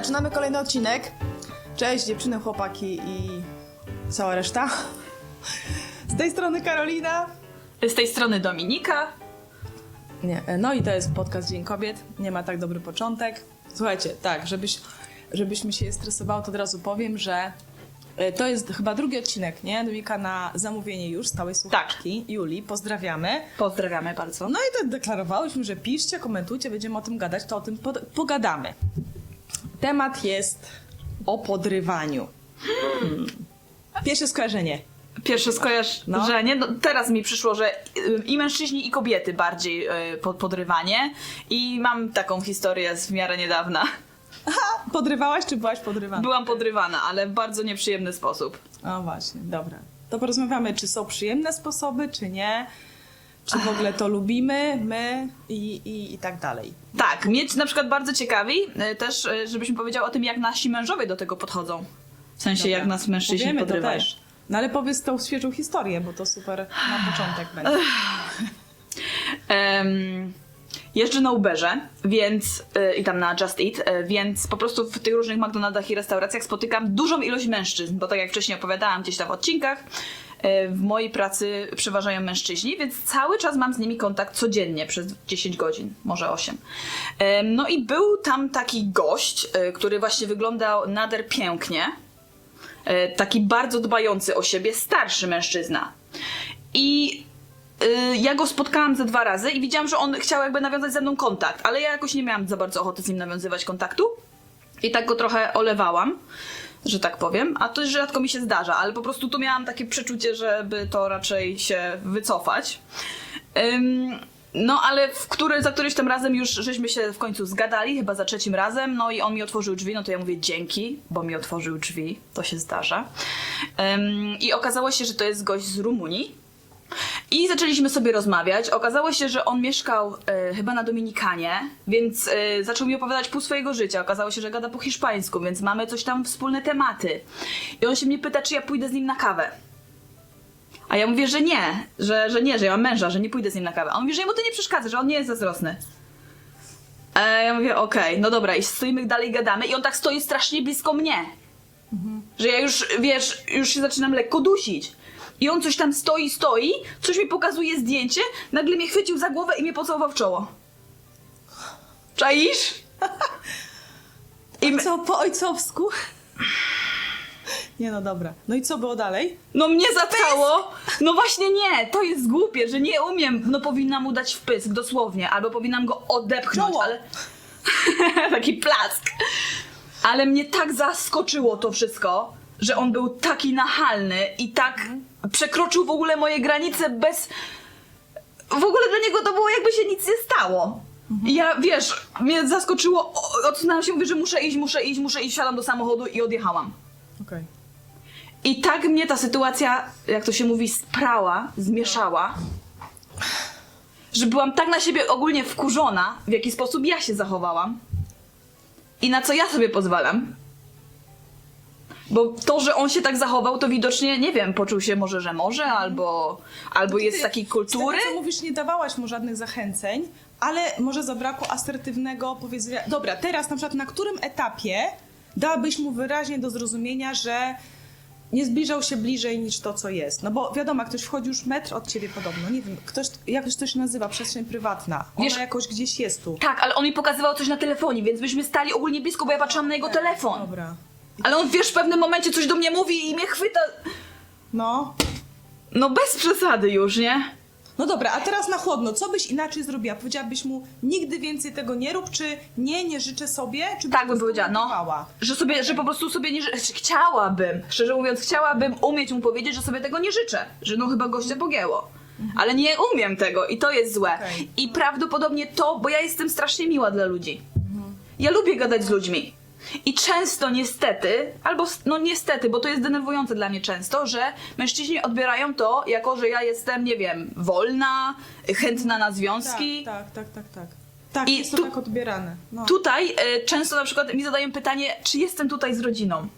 Zaczynamy kolejny odcinek. Cześć dziewczyny, chłopaki i cała reszta. Z tej strony Karolina. Z tej strony Dominika. Nie, no i to jest podcast Dzień Kobiet. Nie ma tak dobry początek. Słuchajcie, tak, żebyś, żebyśmy się stresowały, to od razu powiem, że e, to jest chyba drugi odcinek, nie? Dominika na zamówienie już stałej słuchaczki Julii. Pozdrawiamy. Pozdrawiamy bardzo. No i tak deklarowałyśmy, że piszcie, komentujcie, będziemy o tym gadać, to o tym pogadamy. Temat jest o podrywaniu. Hmm. Pierwsze skojarzenie. Pierwsze skojarzenie, no. teraz mi przyszło, że y, i mężczyźni, i kobiety bardziej y, pod podrywanie. I mam taką historię z w miarę niedawna. Podrywałaś czy byłaś podrywana? Byłam podrywana, ale w bardzo nieprzyjemny sposób. O właśnie, dobra. To porozmawiamy, czy są przyjemne sposoby, czy nie. Czy w ogóle to lubimy, my i, i, i tak dalej. Tak, mnie na przykład bardzo ciekawi y, też, y, żebyśmy powiedział o tym, jak nasi mężowie do tego podchodzą. W sensie, Dobra. jak nas mężczyźni Powiemy to podrywają. też. No ale powiedz tą świeżą historię, bo to super na początek będzie. Em, jeżdżę na Uberze, więc y, i tam na Just Eat, więc po prostu w tych różnych McDonaldach i restauracjach spotykam dużą ilość mężczyzn, bo tak jak wcześniej opowiadałam gdzieś tam w odcinkach, w mojej pracy przeważają mężczyźni, więc cały czas mam z nimi kontakt codziennie przez 10 godzin, może 8. Em, no i był tam taki gość, y, który właśnie wyglądał nader pięknie, y, taki bardzo dbający o siebie, starszy mężczyzna. I ja go spotkałam ze dwa razy i widziałam, że on chciał jakby nawiązać ze mną kontakt, ale ja jakoś nie miałam za bardzo ochoty z nim nawiązywać kontaktu i tak go trochę olewałam, że tak powiem, a to rzadko mi się zdarza, ale po prostu tu miałam takie przeczucie, żeby to raczej się wycofać. Ym, no, ale w który, za któryś tym razem już żeśmy się w końcu zgadali, chyba za trzecim razem, no i on mi otworzył drzwi, no to ja mówię dzięki, bo mi otworzył drzwi, to się zdarza. Ym, I okazało się, że to jest gość z Rumunii, i zaczęliśmy sobie rozmawiać. Okazało się, że on mieszkał e, chyba na Dominikanie, więc e, zaczął mi opowiadać pół swojego życia. Okazało się, że gada po hiszpańsku, więc mamy coś tam wspólne tematy. I on się mnie pyta, czy ja pójdę z nim na kawę. A ja mówię, że nie, że, że nie, że ja mam męża, że nie pójdę z nim na kawę. A on mówi, że mu to nie przeszkadza, że on nie jest zazdrosny. E, ja mówię, okej, no dobra, i stoimy dalej, gadamy i on tak stoi strasznie blisko mnie. Że ja już, wiesz, już się zaczynam lekko dusić. I on coś tam stoi, stoi, coś mi pokazuje zdjęcie, nagle mnie chwycił za głowę i mnie pocałował w czoło. Czaisz? I Co, po ojcowsku? Nie no, dobra. No i co było dalej? no mnie zatkało. No właśnie nie, to jest głupie, że nie umiem. No powinnam mu dać wpysk, dosłownie, albo powinnam go odepchnąć, Czoło. ale... Taki plask. Ale mnie tak zaskoczyło to wszystko, że on był taki nachalny i tak przekroczył w ogóle moje granice bez... W ogóle dla niego to było jakby się nic nie stało. I ja, wiesz, mnie zaskoczyło, o- odsunęłam się, mówię, że muszę iść, muszę iść, muszę iść, wsiadam do samochodu i odjechałam. Okej. I tak mnie ta sytuacja, jak to się mówi, sprała, zmieszała, że byłam tak na siebie ogólnie wkurzona, w jaki sposób ja się zachowałam i na co ja sobie pozwalam. Bo to, że on się tak zachował, to widocznie, nie wiem, poczuł się może, że może, albo, albo jest Ty takiej Z kultury. tego, co mówisz, nie dawałaś mu żadnych zachęceń, ale może zabrakło asertywnego powiedzenia. Dobra, teraz na przykład na którym etapie dałabyś mu wyraźnie do zrozumienia, że nie zbliżał się bliżej niż to, co jest? No bo wiadomo, ktoś wchodzi już metr od ciebie podobno, nie wiem, ktoś, jakoś to się nazywa, przestrzeń prywatna. Ona Wiesz- jakoś gdzieś jest tu. Tak, ale on mi pokazywał coś na telefonie, więc byśmy stali ogólnie blisko, bo ja patrzyłam na jego telefon. Dobra. Ale on, wiesz, w pewnym momencie coś do mnie mówi i mnie chwyta. No. No bez przesady już, nie? No dobra, a teraz na chłodno, co byś inaczej zrobiła? Powiedziałabyś mu, nigdy więcej tego nie rób, czy nie, nie życzę sobie? Czy byś Tak bym to powiedziała, no. skomentowała? Że sobie, że po prostu sobie nie życzę. Chciałabym, szczerze mówiąc, chciałabym umieć mu powiedzieć, że sobie tego nie życzę. Że no chyba gościa pogięło. Ale nie umiem tego i to jest złe. Okej. I prawdopodobnie to, bo ja jestem strasznie miła dla ludzi. Ja lubię gadać z ludźmi. I często niestety, albo no niestety, bo to jest denerwujące dla mnie często, że mężczyźni odbierają to jako, że ja jestem, nie wiem, wolna, chętna na związki. Tak, tak, tak, tak, tak. Tak, I jest to tu- tak odbierane. No. Tutaj e, często na przykład mi zadają pytanie, czy jestem tutaj z rodziną.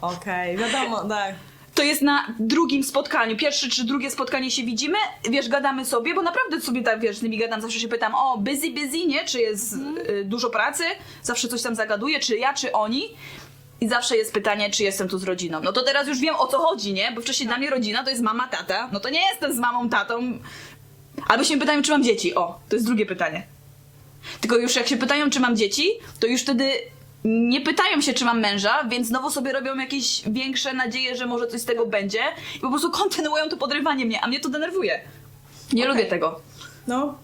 Okej, wiadomo, tak. To jest na drugim spotkaniu. Pierwsze czy drugie spotkanie się widzimy, wiesz, gadamy sobie, bo naprawdę sobie tak, wiesz, z nimi gadam, zawsze się pytam, o, busy, busy, nie? Czy jest y, dużo pracy? Zawsze coś tam zagaduję, czy ja, czy oni. I zawsze jest pytanie, czy jestem tu z rodziną. No to teraz już wiem o co chodzi, nie? Bo wcześniej dla mnie rodzina to jest mama, tata. No to nie jestem z mamą, tatą. Albo się pytają, czy mam dzieci. O, to jest drugie pytanie. Tylko już jak się pytają, czy mam dzieci, to już wtedy nie pytają się, czy mam męża, więc znowu sobie robią jakieś większe nadzieje, że może coś z tego będzie i po prostu kontynuują to podrywanie mnie, a mnie to denerwuje. Nie Okej. lubię tego. No,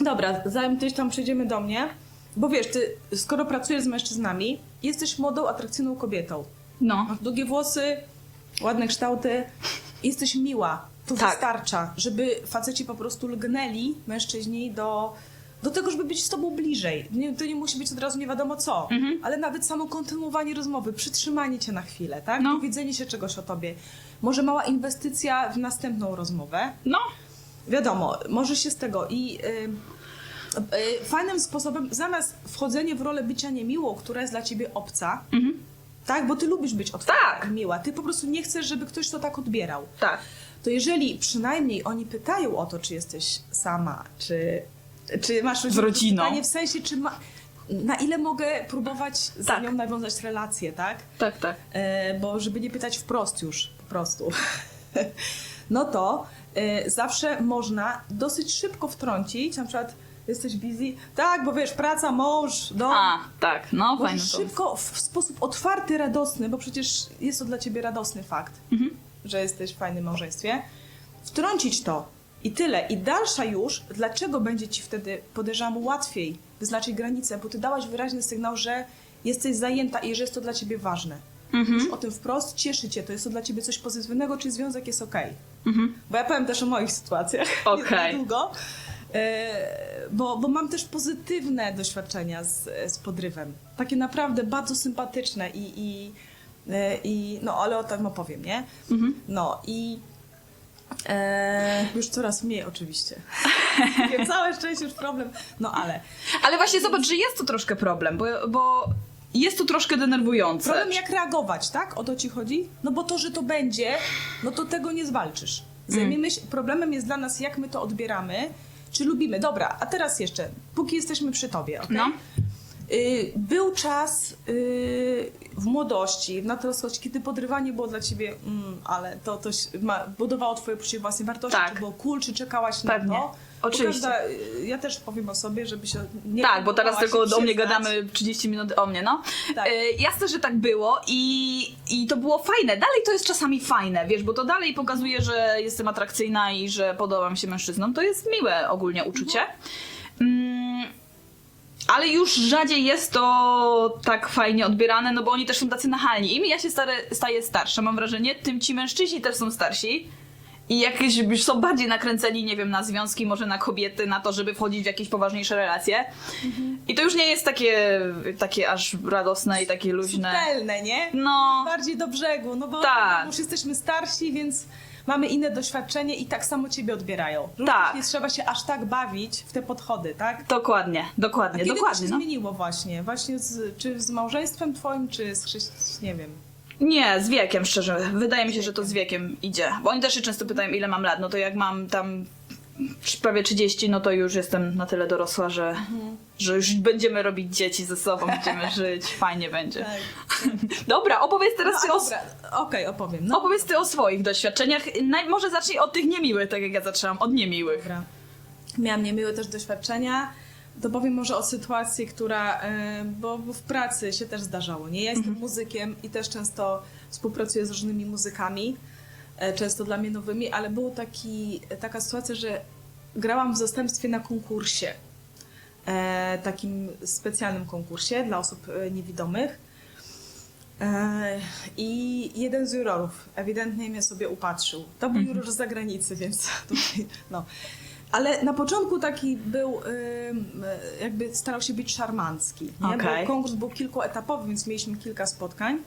dobra, zanim gdzieś tam przejdziemy do mnie, bo wiesz, ty skoro pracujesz z mężczyznami, jesteś młodą, atrakcyjną kobietą. No. Masz długie włosy, ładne kształty, jesteś miła. To Tak. wystarcza, żeby faceci po prostu lgnęli, mężczyźni, do, do tego, żeby być z tobą bliżej. Nie, to nie musi być od razu nie wiadomo co, Mhm. ale nawet samo kontynuowanie rozmowy, przytrzymanie cię na chwilę, tak? No. Powiedzenie się czegoś o tobie. Może mała inwestycja w następną rozmowę. No. Wiadomo, może się z tego i y, y, fajnym sposobem, zamiast wchodzenie w rolę bycia niemiłą, która jest dla ciebie obca, Mhm. tak, bo ty lubisz być otwarta Tak. miła, ty po prostu nie chcesz, żeby ktoś to tak odbierał. Tak. To jeżeli przynajmniej oni pytają o to, czy jesteś sama, czy, czy masz rodzinę, rodziną. Pytanie w sensie, czy ma, na ile mogę próbować z Tak. nią nawiązać relację, tak? Tak, tak. E, bo żeby nie pytać wprost już, po prostu, no to e, zawsze można dosyć szybko wtrącić, na przykład jesteś busy, tak, bo wiesz, praca, mąż, dom. A, tak, no to. szybko, w w sposób otwarty, radosny, bo przecież jest to dla ciebie radosny fakt, Mhm. że jesteś w fajnym małżeństwie, wtrącić to i tyle. I dalsza już, dlaczego będzie ci wtedy, podejrzewam, łatwiej wyznaczyć granice, bo ty dałaś wyraźny sygnał, że jesteś zajęta i że jest to dla ciebie ważne. Mhm. Już o tym wprost, cieszy cię, to jest to dla ciebie coś pozytywnego, czy związek jest okej. Mhm. Bo ja powiem też o moich sytuacjach. Okej. Nie długo. E, bo, bo mam też pozytywne doświadczenia z, z podrywem. Takie naprawdę bardzo sympatyczne i, i, e, i no ale o tym opowiem, nie? Mhm. No i e, już coraz mniej oczywiście. Całe szczęście już problem, no ale. Ale właśnie zobacz, że jest tu troszkę problem, bo, bo jest tu troszkę denerwujące. Problem jak reagować, tak? O to ci chodzi? No bo to, że to będzie, no to tego nie zwalczysz. Zajmiemy się, problemem jest dla nas, jak my to odbieramy, czy lubimy. Dobra, a teraz jeszcze, póki jesteśmy przy tobie, okej? No. Y, Był czas y, w młodości, w natrosłości, kiedy podrywanie było dla ciebie, mm, ale to, to ma, budowało twoje poczucie własnej wartości, Tak. czy było cool, czy czekałaś Pewnie. na to. Oczywiście. Każda, y, ja też powiem o sobie, żeby się nie Tak, bo teraz tylko o mnie gadamy 30 minut o mnie, no. Tak. E, jasne, że tak było i, i to było fajne. Dalej to jest czasami fajne, wiesz, bo to dalej pokazuje, że jestem atrakcyjna i że podobam się mężczyznom. To jest miłe ogólnie uczucie. Mm, ale już rzadziej jest to tak fajnie odbierane, no bo oni też są tacy nachalni. Im ja się stare, staję starsza, mam wrażenie, tym ci mężczyźni też są starsi. I jakieś już są bardziej nakręceni, nie wiem, na związki, może na kobiety, na to, żeby wchodzić w jakieś poważniejsze relacje. I to już nie jest takie, takie aż radosne i takie luźne. Subtelne, nie? No, bardziej do brzegu, no bo Tak. już jesteśmy starsi, więc mamy inne doświadczenie i tak samo ciebie odbierają. Że Tak. Nie trzeba się aż tak bawić w te podchody, tak? dokładnie, A dokładnie, kiedy dokładnie. to się No. zmieniło właśnie? Właśnie z, czy z małżeństwem twoim, czy z chrześcijan, nie wiem. Nie, z wiekiem, szczerze. Wydaje mi się, że to z wiekiem idzie. Bo oni też się często pytają, ile mam lat. No to jak mam tam prawie 30, no to już jestem na tyle dorosła, że, Mhm. że już będziemy robić dzieci ze sobą, będziemy żyć, fajnie będzie. Tak. Dobra, opowiedz teraz No, o, okej, opowiem. No, opowiedz ty o swoich doświadczeniach. Naj, może zacznij od tych niemiłych, tak jak ja zaczęłam, od niemiłych. dobra. Miałam niemiłe też doświadczenia. To powiem może o sytuacji, która, e, bo, w pracy się też zdarzało, nie? Ja jestem Mhm. muzykiem i też często współpracuję z różnymi muzykami, często dla mnie nowymi, ale była taki, taka sytuacja, że grałam w zastępstwie na konkursie, e, takim specjalnym konkursie dla osób e, niewidomych. E, I jeden z jurorów ewidentnie mnie sobie upatrzył. To był juror z zagranicy, więc tutaj, no. Ale na początku taki był, e, jakby starał się być szarmancki. Bo konkurs był kilkuetapowy, więc mieliśmy kilka spotkań.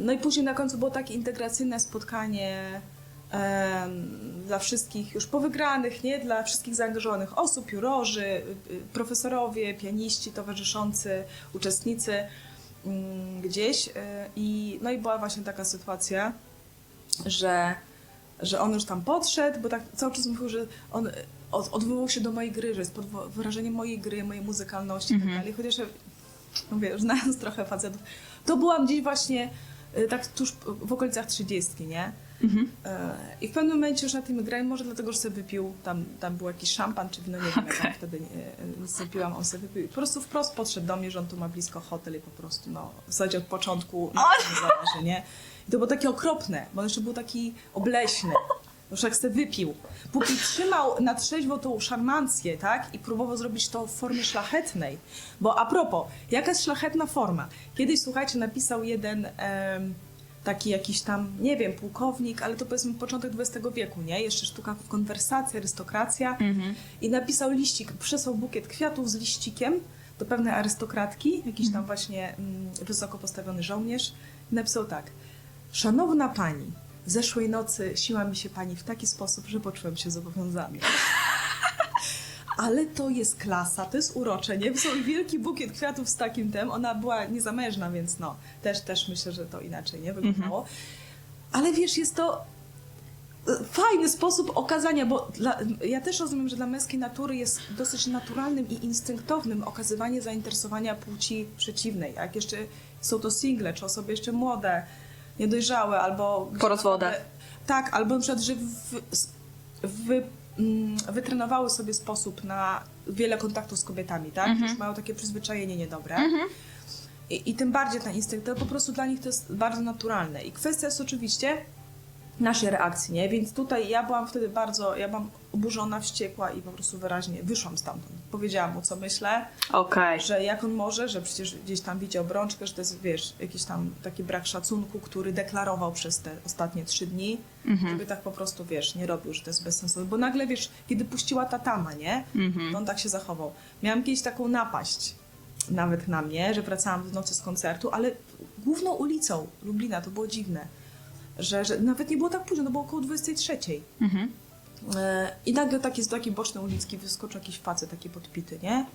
No i później na końcu było takie integracyjne spotkanie dla wszystkich już powygranych, nie? Dla wszystkich zaangażowanych osób, jurorzy, profesorowie, pianiści, towarzyszący, uczestnicy. mm, gdzieś y, i no i była właśnie taka sytuacja, że, że on już tam podszedł, bo tak cały czas mówił, że on od, odwołał się do mojej gry, że jest pod wyrażeniem mojej gry, mojej muzykalności i tak dalej. Chociaż ja, mówię, znając trochę facetów, to byłam gdzieś właśnie y, tak tuż w okolicach trzydziestki, nie? Mhm. E, I w pewnym momencie już na tym grałem, może dlatego, że sobie wypił, tam, tam był jakiś szampan czy wino, nie wiem, tam wtedy nie, nie sobie piłam, on sobie wypił. I po prostu wprost podszedł do mnie, że on tu ma blisko hotel i po prostu, no, w zasadzie od początku na tym zależy, nie? I to było takie okropne, bo on jeszcze był taki obleśny. Już jak sobie wypił. Póki trzymał na trzeźwo tą szarmancję, tak? I próbował zrobić to w formie szlachetnej. Bo a propos, jaka jest szlachetna forma? Kiedyś, słuchajcie, napisał jeden em, taki jakiś tam, nie wiem, pułkownik, ale to powiedzmy początek XX wieku, nie? Jeszcze sztuka konwersacja, arystokracja. Mhm. I napisał liścik, przysłał bukiet kwiatów z liścikiem do pewnej arystokratki, jakiś tam właśnie mm, wysoko postawiony żołnierz. I napisał tak. Szanowna pani, zeszłej nocy siła mi się pani w taki sposób, że poczułem się zobowiązany. Ale to jest klasa, to jest urocze, nie? Wysłał wielki bukiet kwiatów z takim tem. Ona była niezamężna, więc no, też, też myślę, że to inaczej nie wyglądało. Ale wiesz, jest to e, fajny sposób okazania, bo dla, ja też rozumiem, że dla męskiej natury jest dosyć naturalnym i instynktownym okazywanie zainteresowania płci przeciwnej. Jak jeszcze są to single, czy osoby jeszcze młode, niedojrzałe, albo... Po rozwodach. Tak, albo na przykład, że wy, wy, mm, wytrenowały sobie sposób na wiele kontaktów z kobietami, tak? Mhm. Już mają takie przyzwyczajenie niedobre. I, I tym bardziej ten instynkt, to po prostu dla nich to jest bardzo naturalne. I kwestia jest oczywiście naszej reakcji, nie? Więc tutaj ja byłam wtedy bardzo, ja byłam oburzona, wściekła i po prostu wyraźnie wyszłam stamtąd. Powiedziałam mu, co myślę, Okej. że jak on może, że przecież gdzieś tam widział obrączkę, że to jest, wiesz, jakiś tam taki brak szacunku, który deklarował przez te ostatnie trzy dni, żeby tak po prostu, wiesz, nie robił, że to jest bezsensowne. Bo nagle, wiesz, kiedy puściła ta tama, nie? To on tak się zachował. Miałam kiedyś taką napaść nawet na mnie, że wracałam w nocy z koncertu, ale główną ulicą Lublina, to było dziwne, że, że nawet nie było tak późno, to było około 23. Mhm. E, I nagle takie z takiej bocznej ulicki wyskoczył jakiś facet taki podpity, nie?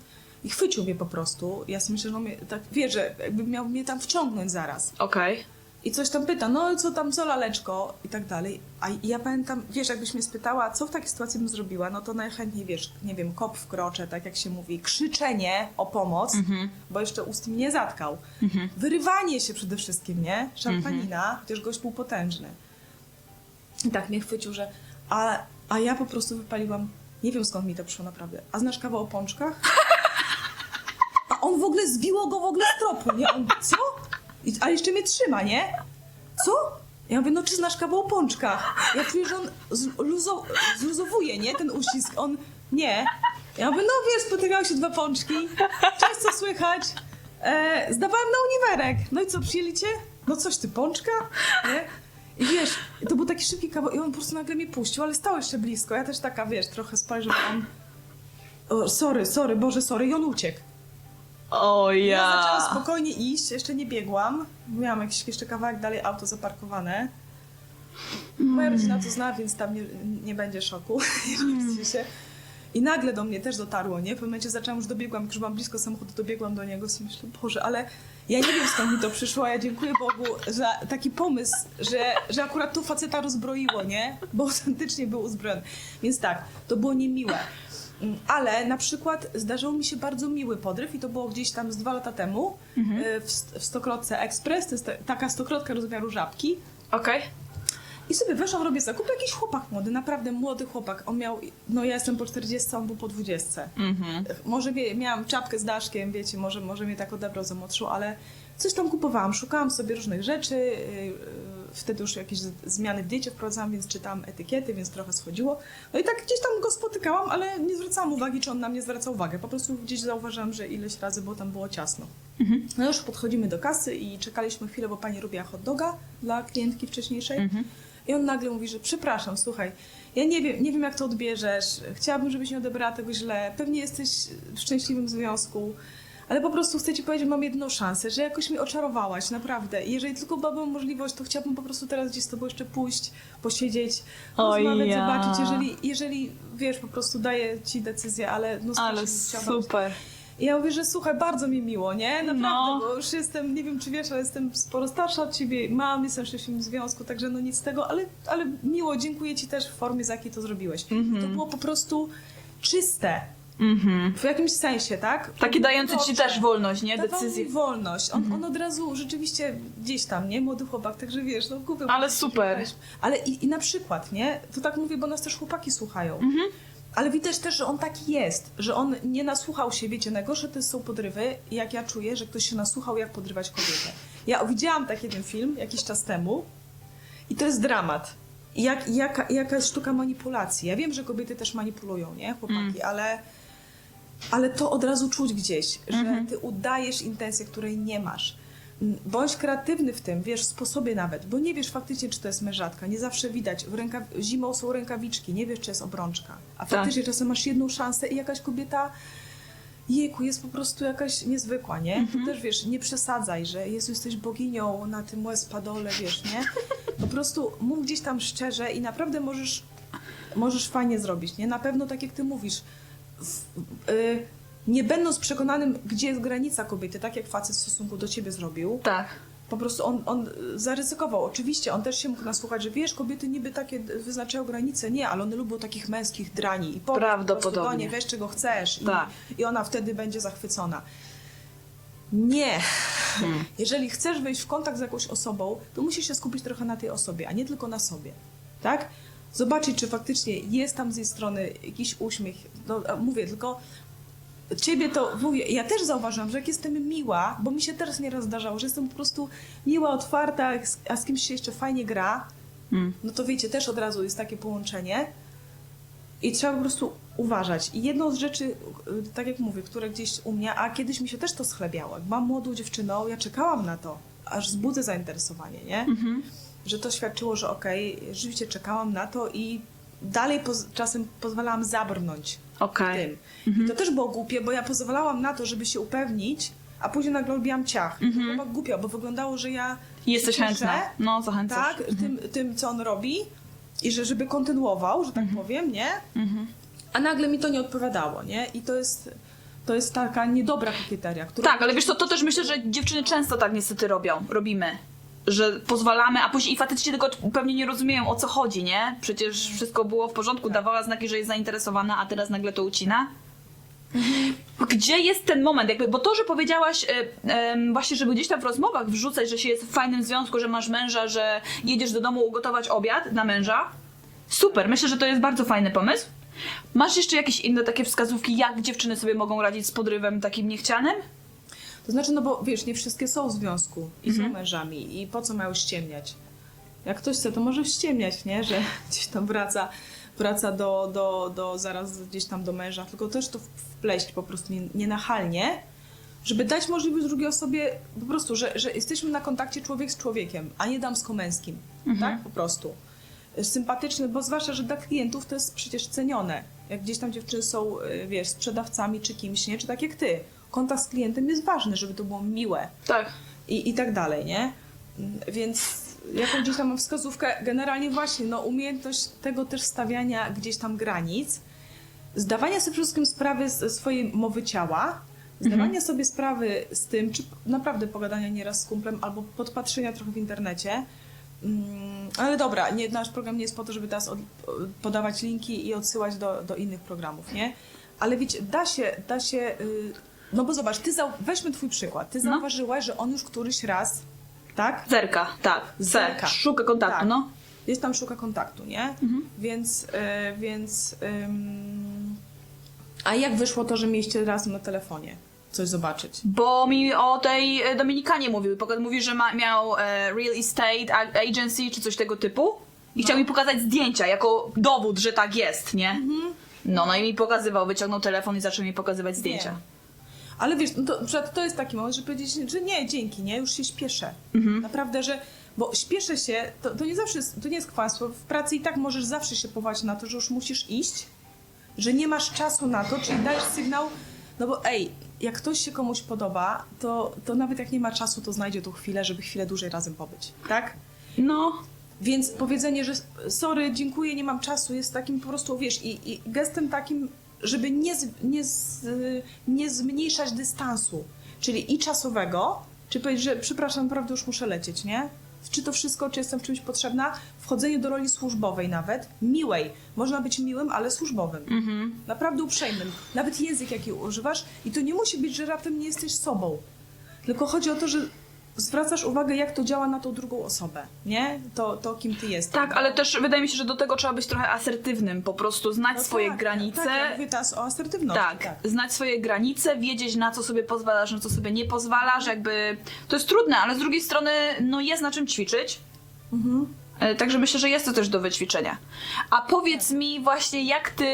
I chwycił mnie po prostu. Ja sobie myślę, że on mnie, tak, wie, że jakby miał mnie tam wciągnąć zaraz. Okej. I coś tam pyta, no co tam, co laleczko i tak dalej. A ja pamiętam, wiesz, jakbyś mnie spytała, co w takiej sytuacji bym zrobiła, no to najchętniej, wiesz, nie wiem, kop w krocze, tak jak się mówi, krzyczenie o pomoc, bo jeszcze ust mi nie zatkał. Wyrywanie się przede wszystkim, nie? Szarpanina, chociaż gość był potężny. I tak mnie chwycił, że a, a ja po prostu wypaliłam, nie wiem skąd mi to przyszło naprawdę, a znasz kawał o pączkach? A on w ogóle zbiło go w ogóle z tropu, nie? On, co? I, a jeszcze mnie trzyma, nie? Co? Ja mówię, no czy znasz kawał o pączkach? Ja czuję, że on zluzo, zluzowuje, nie? Ten uścisk. On, nie. Ja mówię, no wiesz, spotykały się dwa pączki. Cześć, co słychać? E, zdawałam na uniwerek. No i co, przyjęli cię? No coś, ty pączka? Nie? I wiesz, to był taki szybki kawał i on po prostu nagle mnie puścił, ale stał jeszcze blisko. Ja też taka, wiesz, trochę spojrzałam. O, sorry, sorry, Boże, sorry. I on uciekł. O Ja ja. zaczęłam spokojnie iść, jeszcze nie biegłam. Miałam jakiś jeszcze kawałek dalej auto zaparkowane. Moja rodzina to zna, więc tam nie, nie będzie szoku, jeżeli widzicie się. I nagle do mnie też dotarło, nie? W pewnym momencie zaczęłam, już dobiegłam, jak już byłam blisko samochodu, dobiegłam do niego i myślę, Boże, ale ja nie wiem skąd mi to przyszło, a ja dziękuję Bogu za taki pomysł, że, że akurat tu faceta rozbroiło, nie? Bo autentycznie był uzbrojony. Więc tak, to było niemiłe. Ale na przykład zdarzył mi się bardzo miły podryw i to było gdzieś tam z dwa lata temu y, w, w Stokrotce Express, to jest ta- taka stokrotka rozmiaru żabki. Okej. I sobie weszłam, robię zakup, jakiś chłopak młody, naprawdę młody chłopak. On miał, no ja jestem po 40, on był po 20. Mhm. Może wie, miałam czapkę z daszkiem, wiecie, może, może mnie tak odebrał za młodszą, ale coś tam kupowałam, szukałam sobie różnych rzeczy. Wtedy już jakieś zmiany w diecie wprowadzałam, więc czytałam etykiety, więc trochę schodziło. No i tak gdzieś tam go spotykałam, ale nie zwracałam uwagi, czy on na mnie zwraca uwagę. Po prostu gdzieś zauważyłam, że ileś razy, bo tam było ciasno. No już podchodzimy do kasy i czekaliśmy chwilę, bo pani robiła hot doga dla klientki wcześniejszej. I on nagle mówi, że przepraszam, słuchaj, ja nie wiem, nie wiem jak to odbierzesz, chciałabym, żebyś nie odebrała tego źle, pewnie jesteś w szczęśliwym związku, ale po prostu chcę ci powiedzieć, że mam jedną szansę, że jakoś mnie oczarowałaś, naprawdę. I jeżeli tylko byłabym możliwość, to chciałabym po prostu teraz gdzieś z tobą jeszcze pójść, posiedzieć, porozmawiać, ja. zobaczyć, jeżeli, jeżeli, wiesz, po prostu daję ci decyzję, ale no Ale super. I ja mówię, że słuchaj, bardzo mi miło, nie? Naprawdę, No. bo już jestem, nie wiem czy wiesz, ale jestem sporo starsza od ciebie, mam, jestem w szczęśliwym związku, także no nic z tego, ale, ale miło, dziękuję ci też w formie, z jakiej to zrobiłeś. To było po prostu czyste. Mhm. W jakimś sensie, tak? Takie dające ci też wolność, nie? Dawał Decyzję. mi wolność. On, on od razu rzeczywiście gdzieś tam, nie? Młody chłopak, także wiesz, no głupio. Ale super. Ale i, i na przykład, nie? To tak mówię, bo nas też chłopaki słuchają. Mhm. Ale widać też, że on taki jest, że on nie nasłuchał się, wiecie, najgorsze to są podrywy, jak ja czuję, że ktoś się nasłuchał, jak podrywać kobietę. Ja widziałam taki jeden film jakiś czas temu i to jest dramat. Jak, jaka, jaka jest sztuka manipulacji. Ja wiem, że kobiety też manipulują, nie, chłopaki, Mm. ale, ale to od razu czuć gdzieś, że Mhm. ty udajesz intencję, której nie masz. Mm, Bądź kreatywny w tym, wiesz, w sposobie nawet, bo nie wiesz faktycznie, czy to jest mężatka. Nie zawsze widać. W rękaw... Zimą są rękawiczki, nie wiesz, czy jest obrączka. A Tak. faktycznie czasem masz jedną szansę i jakaś kobieta, jejku, jest po prostu jakaś niezwykła, nie? To też, wiesz, nie przesadzaj, że Jezu, jesteś boginią na tym łez padole, wiesz, nie? Po prostu mów gdzieś tam szczerze i naprawdę możesz, możesz fajnie zrobić, nie? Na pewno, tak jak ty mówisz, w, y, nie będąc przekonanym, gdzie jest granica kobiety, tak jak facet w stosunku do ciebie zrobił, Tak. po prostu on, on zaryzykował. Oczywiście, on też się mógł nasłuchać, że wiesz, kobiety niby takie wyznaczają granice. Nie, ale one lubią takich męskich drani. I po prostu Prawdopodobnie. do niej, weź czego chcesz. I, Tak. I ona wtedy będzie zachwycona. Nie. Hmm. Jeżeli chcesz wejść w kontakt z jakąś osobą, to musisz się skupić trochę na tej osobie, a nie tylko na sobie. Tak? Zobaczyć, czy faktycznie jest tam z jej strony jakiś uśmiech. No, mówię, tylko ciebie to mówię, ja też zauważyłam, że jak jestem miła, bo mi się teraz nieraz zdarzało, że jestem po prostu miła, otwarta, a z kimś się jeszcze fajnie gra, Mm. no to wiecie, też od razu jest takie połączenie i trzeba po prostu uważać. I jedną z rzeczy, y, tak jak mówię, które gdzieś u mnie, a kiedyś mi się też to schlebiało. Jak byłam młodą dziewczyną, ja czekałam na to, aż wzbudzę zainteresowanie, nie? Mhm. Że to świadczyło, że okej, rzeczywiście czekałam na to i dalej poz- czasem pozwalałam zabrnąć Okej. tym. I to też było głupie, bo ja pozwalałam na to, żeby się upewnić, a później nagle robiłam ciach. To chyba głupio, bo wyglądało, że ja Jesteś się chętna. No, zachęcasz. tak, tym, tym, co on robi i że żeby kontynuował, że tak powiem, nie? Mhm. A nagle mi to nie odpowiadało, nie? I to jest, to jest taka niedobra kokieteria, która... Tak, ale wiesz co, to też myślę, że dziewczyny często tak niestety robią, robimy. Że pozwalamy, a później i faceci tylko pewnie nie rozumieją o co chodzi, nie? Przecież wszystko było w porządku, dawała znaki, że jest zainteresowana, a teraz nagle to ucina. Gdzie jest ten moment? Jakby, bo to, że powiedziałaś e, em, właśnie, żeby gdzieś tam w rozmowach wrzucać, że się jest w fajnym związku, że masz męża, że jedziesz do domu ugotować obiad na męża. Super, myślę, że to jest bardzo fajny pomysł. Masz jeszcze jakieś inne takie wskazówki, jak dziewczyny sobie mogą radzić z podrywem takim niechcianym? To znaczy, no bo wiesz, nie wszystkie są w związku i Mhm. są mężami i po co mają ściemniać? Jak ktoś chce, to może ściemniać, nie? Że gdzieś tam wraca, wraca do, do, do, zaraz gdzieś tam do męża, tylko też to wpleść po prostu nie- nienachalnie, żeby dać możliwość drugiej osobie po prostu, że, że jesteśmy na kontakcie człowiek z człowiekiem, a nie damsko-męskim, tak? Po prostu. Sympatyczny, bo zwłaszcza, że dla klientów to jest przecież cenione. Jak gdzieś tam dziewczyny są, y, wiesz, sprzedawcami czy kimś, nie? Czy tak jak ty. Kontakt z klientem jest ważny, żeby to było miłe Tak. i, i tak dalej, nie? Więc jaką gdzieś tam mam wskazówkę, generalnie właśnie, no umiejętność tego też stawiania gdzieś tam granic, zdawania sobie przede wszystkim sprawy ze swojej mowy ciała, zdawania sobie sprawy z tym, czy naprawdę pogadania nieraz z kumplem, albo podpatrzenia trochę w internecie. Mm, ale dobra, nie, nasz program nie jest po to, żeby teraz od, podawać linki i odsyłać do, do innych programów, nie? Ale wiecie, da się, da się, y, no bo zobacz, ty zau- weźmy twój przykład. Ty No. zauważyłaś, że on już któryś raz, tak? Zerka, tak. Zerka. Szuka kontaktu, Tak. no. Gdzieś tam szuka kontaktu, nie? Mhm. Więc, y, więc, ym, a jak wyszło to, że mieliście razem na telefonie coś zobaczyć? Bo mi o tej e, Dominikanie mówił. Mówi, że ma, miał e, real estate agency czy coś tego typu. I chciał mi pokazać zdjęcia jako dowód, że tak jest, nie? No, no i mi pokazywał, wyciągnął telefon i zaczął mi pokazywać zdjęcia. Wiem. Ale wiesz, no to, to jest taki moment, żeby powiedzieć, że nie, dzięki, nie, już się śpieszę. Mhm. Naprawdę, że, bo śpieszę się, to, to nie zawsze, jest- to nie jest kłamstwo. W pracy i tak możesz zawsze się powołać na to, że już musisz iść, że nie masz czasu na to, czyli dajesz sygnał, no bo ej, jak ktoś się komuś podoba, to, to nawet jak nie ma czasu, to znajdzie tu chwilę, żeby chwilę dłużej razem pobyć, tak? No, Więc powiedzenie, że sorry, dziękuję, nie mam czasu, jest takim po prostu, wiesz, i, i gestem takim żeby nie, z, nie, z, nie zmniejszać dystansu, czyli i czasowego, czy powiedzieć, że przepraszam, naprawdę już muszę lecieć, nie? Czy to wszystko, czy jestem w czymś potrzebna? Wchodzenie do roli służbowej nawet, miłej. Można być miłym, ale służbowym. Mhm. Naprawdę uprzejmym. Nawet język, jaki używasz. I to nie musi być, że raptem nie jesteś sobą. Tylko chodzi o to, że zwracasz uwagę, jak to działa na tą drugą osobę, nie? To, to kim ty jesteś. Tak, ale też wydaje mi się, że do tego trzeba być trochę asertywnym, po prostu znać No swoje tak, granice. Tak, ja mówię teraz o asertywności. Tak, znać swoje granice, wiedzieć na co sobie pozwalasz, na co sobie nie pozwalasz, jakby to jest trudne, ale z drugiej strony no jest na czym ćwiczyć. Mhm. E, Także myślę, że jest to też do wyćwiczenia. A powiedz mi właśnie, jak ty.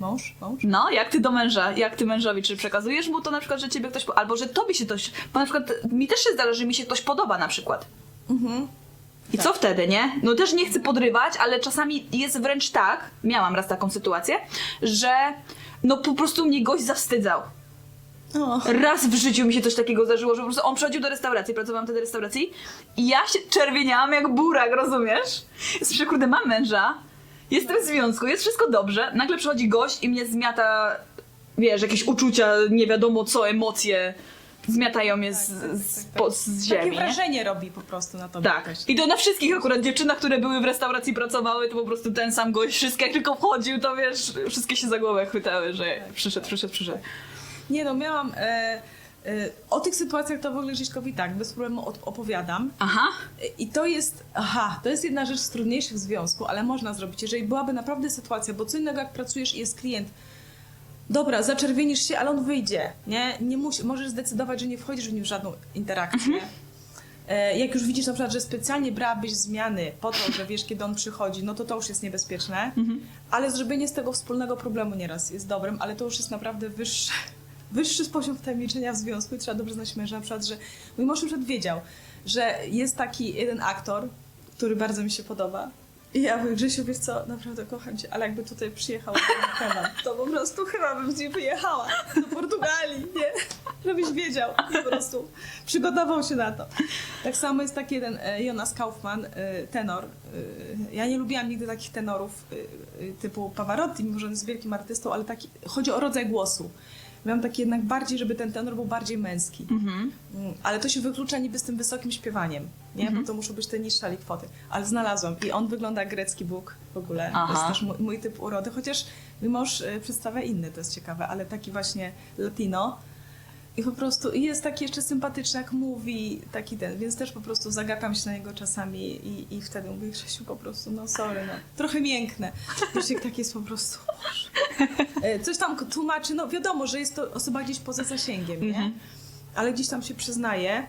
Mąż? Mąż? No, jak ty do męża, jak ty mężowi, czy przekazujesz mu to na przykład, że ciebie ktoś. po- Albo że tobie się ktoś. Bo na przykład mi też się zdarza, że mi się ktoś podoba na przykład. Mhm. I Tak. co wtedy, nie? No też nie chcę podrywać, ale czasami jest wręcz tak, miałam raz taką sytuację, że no po prostu mnie gość zawstydzał. Raz w życiu mi się coś takiego zdarzyło, że po prostu on przychodził do restauracji, pracowałam wtedy w restauracji i ja się czerwieniałam jak burak, rozumiesz? Słyszę, kurde, mam męża, jestem w związku, jest wszystko dobrze, nagle przychodzi gość i mnie zmiata, wiesz, jakieś uczucia, nie wiadomo co, emocje, zmiatają mnie z, z, po, z ziemi, Takie nie? wrażenie robi po prostu na tobie. Tak. I to na wszystkich akurat dziewczynach, które były w restauracji, pracowały, to po prostu ten sam gość, wszystkie jak tylko wchodził, to wiesz, wszystkie się za głowę chwytały, że przyszedł, przyszedł, przyszedł. Nie no, miałam... E, e, o tych sytuacjach to w ogóle Grzyśkowi tak, bez problemu od- opowiadam. Aha. I to jest, aha, to jest jedna rzecz z trudniejszych w związku, ale można zrobić, jeżeli byłaby naprawdę sytuacja, bo co innego jak pracujesz i jest klient, dobra, zaczerwienisz się, ale on wyjdzie, nie? nie musi, możesz zdecydować, że nie wchodzisz w nim w żadną interakcję. E, Jak już widzisz na przykład, że specjalnie brałabyś zmiany po to, że wiesz, kiedy on przychodzi, no to to już jest niebezpieczne, ale zrobienie z tego wspólnego problemu nieraz jest dobrym, ale to już jest naprawdę wyższy, wyższy poziom wtajemniczenia w związku i trzeba dobrze znać męża. Na przykład, że mój mąż przykład wiedział, że jest taki jeden aktor, który bardzo mi się podoba. I ja mówię, Grzesiu, wiesz co, naprawdę kocham cię, ale jakby tutaj przyjechał ten temat, to po prostu chyba bym z nim wyjechała do Portugalii, nie? Żebyś wiedział, po prostu przygotował się na to. Tak samo jest taki jeden e, Jonas Kaufman, e, tenor. E, Ja nie lubiłam nigdy takich tenorów typu Pavarotti, mimo że on jest wielkim artystą, ale taki, chodzi o rodzaj głosu. Miałam taki jednak bardziej, żeby ten tenor był bardziej męski. Mhm. Mm, Ale to się wyklucza niby z tym wysokim śpiewaniem, nie? Mhm. Bo to muszą być te niższe likwoty. Ale znalazłam i on wygląda jak grecki Bóg w ogóle. To Aha. jest też mój, mój typ urody, chociaż mój mąż przedstawia inny, to jest ciekawe, ale taki właśnie latino. I po prostu jest taki jeszcze sympatyczny, jak mówi, taki ten, więc też po prostu zagapiam się na niego czasami i, i wtedy mówię, Grzesiu, po prostu, no sorry, no, trochę miękne. Wiesz, tak jest po prostu. E, Coś tam tłumaczy, no wiadomo, że jest to osoba gdzieś poza zasięgiem, nie? Mhm. Ale gdzieś tam się przyznaje.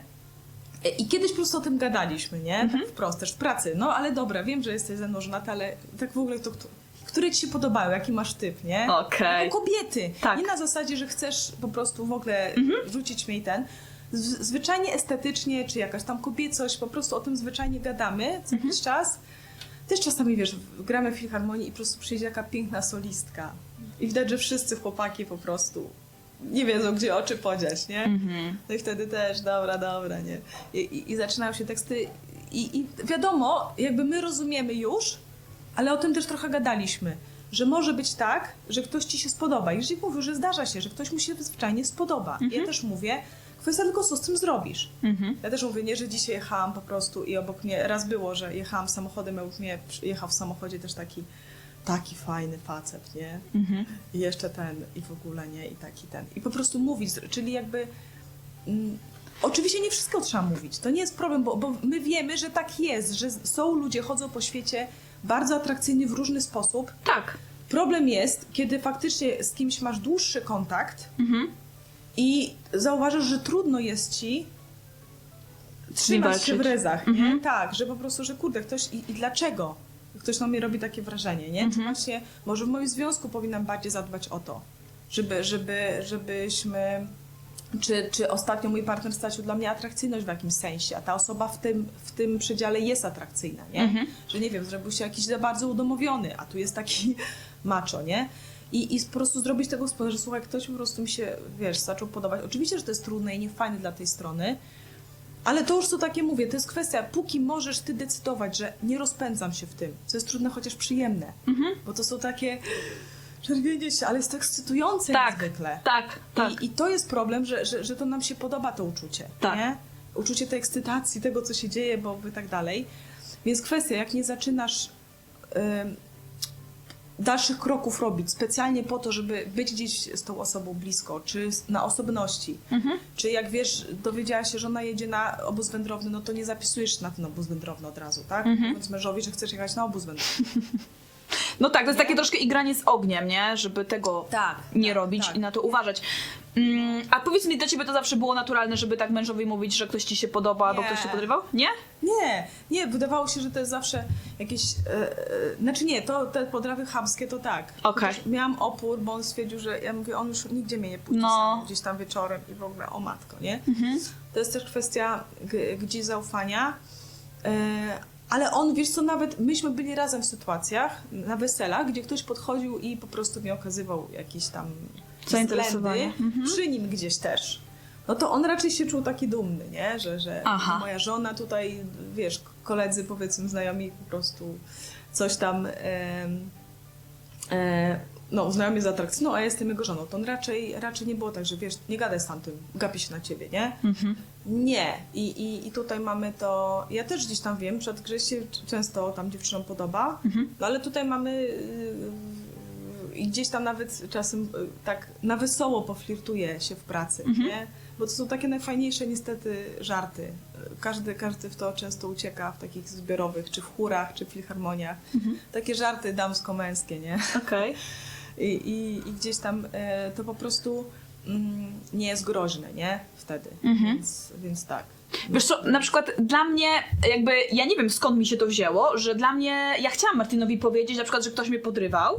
E, I kiedyś po prostu o tym gadaliśmy, nie? Mhm. Tak wprost, też w pracy. No ale dobra, wiem, że jesteś ze mną żonata, ale tak w ogóle to, które ci się podobały, jaki masz typ, nie? Okej. Jako kobiety. Tak. Nie na zasadzie, że chcesz po prostu w ogóle Mhm. rzucić mi ten. Z- Zwyczajnie estetycznie, czy jakaś tam kobiecość, po prostu o tym zwyczajnie gadamy co Mhm. jakiś czas. Też czasami, wiesz, gramy w filharmonii i po prostu przyjdzie jaka piękna solistka. I widać, że wszyscy chłopaki po prostu nie wiedzą, gdzie oczy podziać, nie? Mhm. No i wtedy też, dobra, dobra, nie? I, i, i zaczynają się teksty i, i wiadomo, jakby my rozumiemy już, ale o tym też trochę gadaliśmy, że może być tak, że ktoś ci się spodoba. Jeżeli mówił, że zdarza się, że ktoś mu się zwyczajnie spodoba. Ja też mówię, kwestia tylko co z tym zrobisz. Mhm. Ja też mówię, nie, że dzisiaj jechałam po prostu i obok mnie, raz było, że jechałam samochodem, obok mnie jechał w samochodzie też taki taki fajny facet, nie? Mhm. I jeszcze ten, i w ogóle nie, i taki ten. I po prostu mówić, czyli jakby. Mm, oczywiście nie wszystko trzeba mówić, to nie jest problem, bo, bo my wiemy, że tak jest, że są ludzie, chodzą po świecie bardzo atrakcyjni w różny sposób. Tak. Problem jest, kiedy faktycznie z kimś masz dłuższy kontakt Mhm. i zauważasz, że trudno jest ci trzymać się w walczyć. ryzach, nie? Mhm. Tak, że po prostu, że kurde, ktoś i, i dlaczego? Ktoś na mnie robi takie wrażenie, nie? Czy Mhm. właśnie, może w moim związku powinnam bardziej zadbać o to, żeby, żeby, żebyśmy, czy, czy ostatnio mój partner stracił dla mnie atrakcyjność w jakimś sensie, a ta osoba w tym, w tym przedziale jest atrakcyjna, nie? Mhm. Że nie wiem, zrobił się jakiś za bardzo udomowiony, a tu jest taki macho, nie? I, I po prostu zrobić tego wspólnie, że słuchaj, ktoś po prostu mi się, wiesz, zaczął podobać. Oczywiście, że to jest trudne i niefajne dla tej strony, ale to już co takie mówię, to jest kwestia, póki możesz ty decydować, że nie rozpędzam się w tym, co jest trudne, chociaż przyjemne. Mhm. Bo to są takie, czerwienie się, ale jest to ekscytujące Tak, niezwykle. tak, tak. I, I to jest problem, że, że, że to nam się podoba to uczucie, Tak. nie? Uczucie tej ekscytacji, tego, co się dzieje, bo i tak dalej. Więc kwestia, jak nie zaczynasz dalszych kroków robić specjalnie po to, żeby być gdzieś z tą osobą blisko, czy na osobności, Mhm. czy jak wiesz, dowiedziała się, że ona jedzie na obóz wędrowny, no to nie zapisujesz na ten obóz wędrowny od razu, tak? Mhm. Mówiąc mężowi, że chcesz jechać na obóz wędrowny. No tak, to jest takie troszkę igranie z ogniem, nie? Żeby tego Tak, nie tak, robić tak. i na to uważać. Mm, a powiedz mi, dla ciebie to zawsze było naturalne, żeby tak mężowi mówić, że ktoś ci się podoba, albo Nie. ktoś się podrywał? Nie? Nie, nie, wydawało się, że to jest zawsze jakieś. E, e, znaczy nie, to te podrawy chamskie to tak. Chociaż Miałam opór, bo on stwierdził, że ja mówię, on już nigdzie mnie nie puści No. sam, gdzieś tam wieczorem i w ogóle o matko, nie? To jest też kwestia gdzieś zaufania. E, ale on, wiesz co, nawet myśmy byli razem w sytuacjach, na weselach, gdzie ktoś podchodził i po prostu mi okazywał jakieś tam Zainteresowanie. względy, przy nim gdzieś też. No to on raczej się czuł taki dumny, nie? Że, że Aha. moja żona tutaj, wiesz, koledzy powiedzmy znajomi po prostu coś tam em, e, no, uznają mnie za atrakcyjną, a ja jestem jego żoną. To on raczej, raczej nie było tak, że wiesz, nie gadaj z tamtym, gapi się na ciebie, nie? Mhm. Nie. I, i, I tutaj mamy to. Ja też gdzieś tam wiem, przed grze się często tam dziewczynom podoba, Mhm. no ale tutaj mamy. yy, I gdzieś tam nawet czasem yy, tak na wesoło poflirtuje się w pracy, Mhm. nie? Bo to są takie najfajniejsze niestety żarty. Każdy, każdy w to często ucieka w takich zbiorowych, czy w chórach, czy w filharmoniach. Mhm. Takie żarty damsko-męskie, nie? Okej. I, i, i gdzieś tam e, to po prostu mm, nie jest groźne, nie? Wtedy. Mhm. Więc, więc tak. Wiesz co, na przykład dla mnie, jakby, ja nie wiem skąd mi się to wzięło, że dla mnie, ja chciałam Martinowi powiedzieć na przykład, że ktoś mnie podrywał.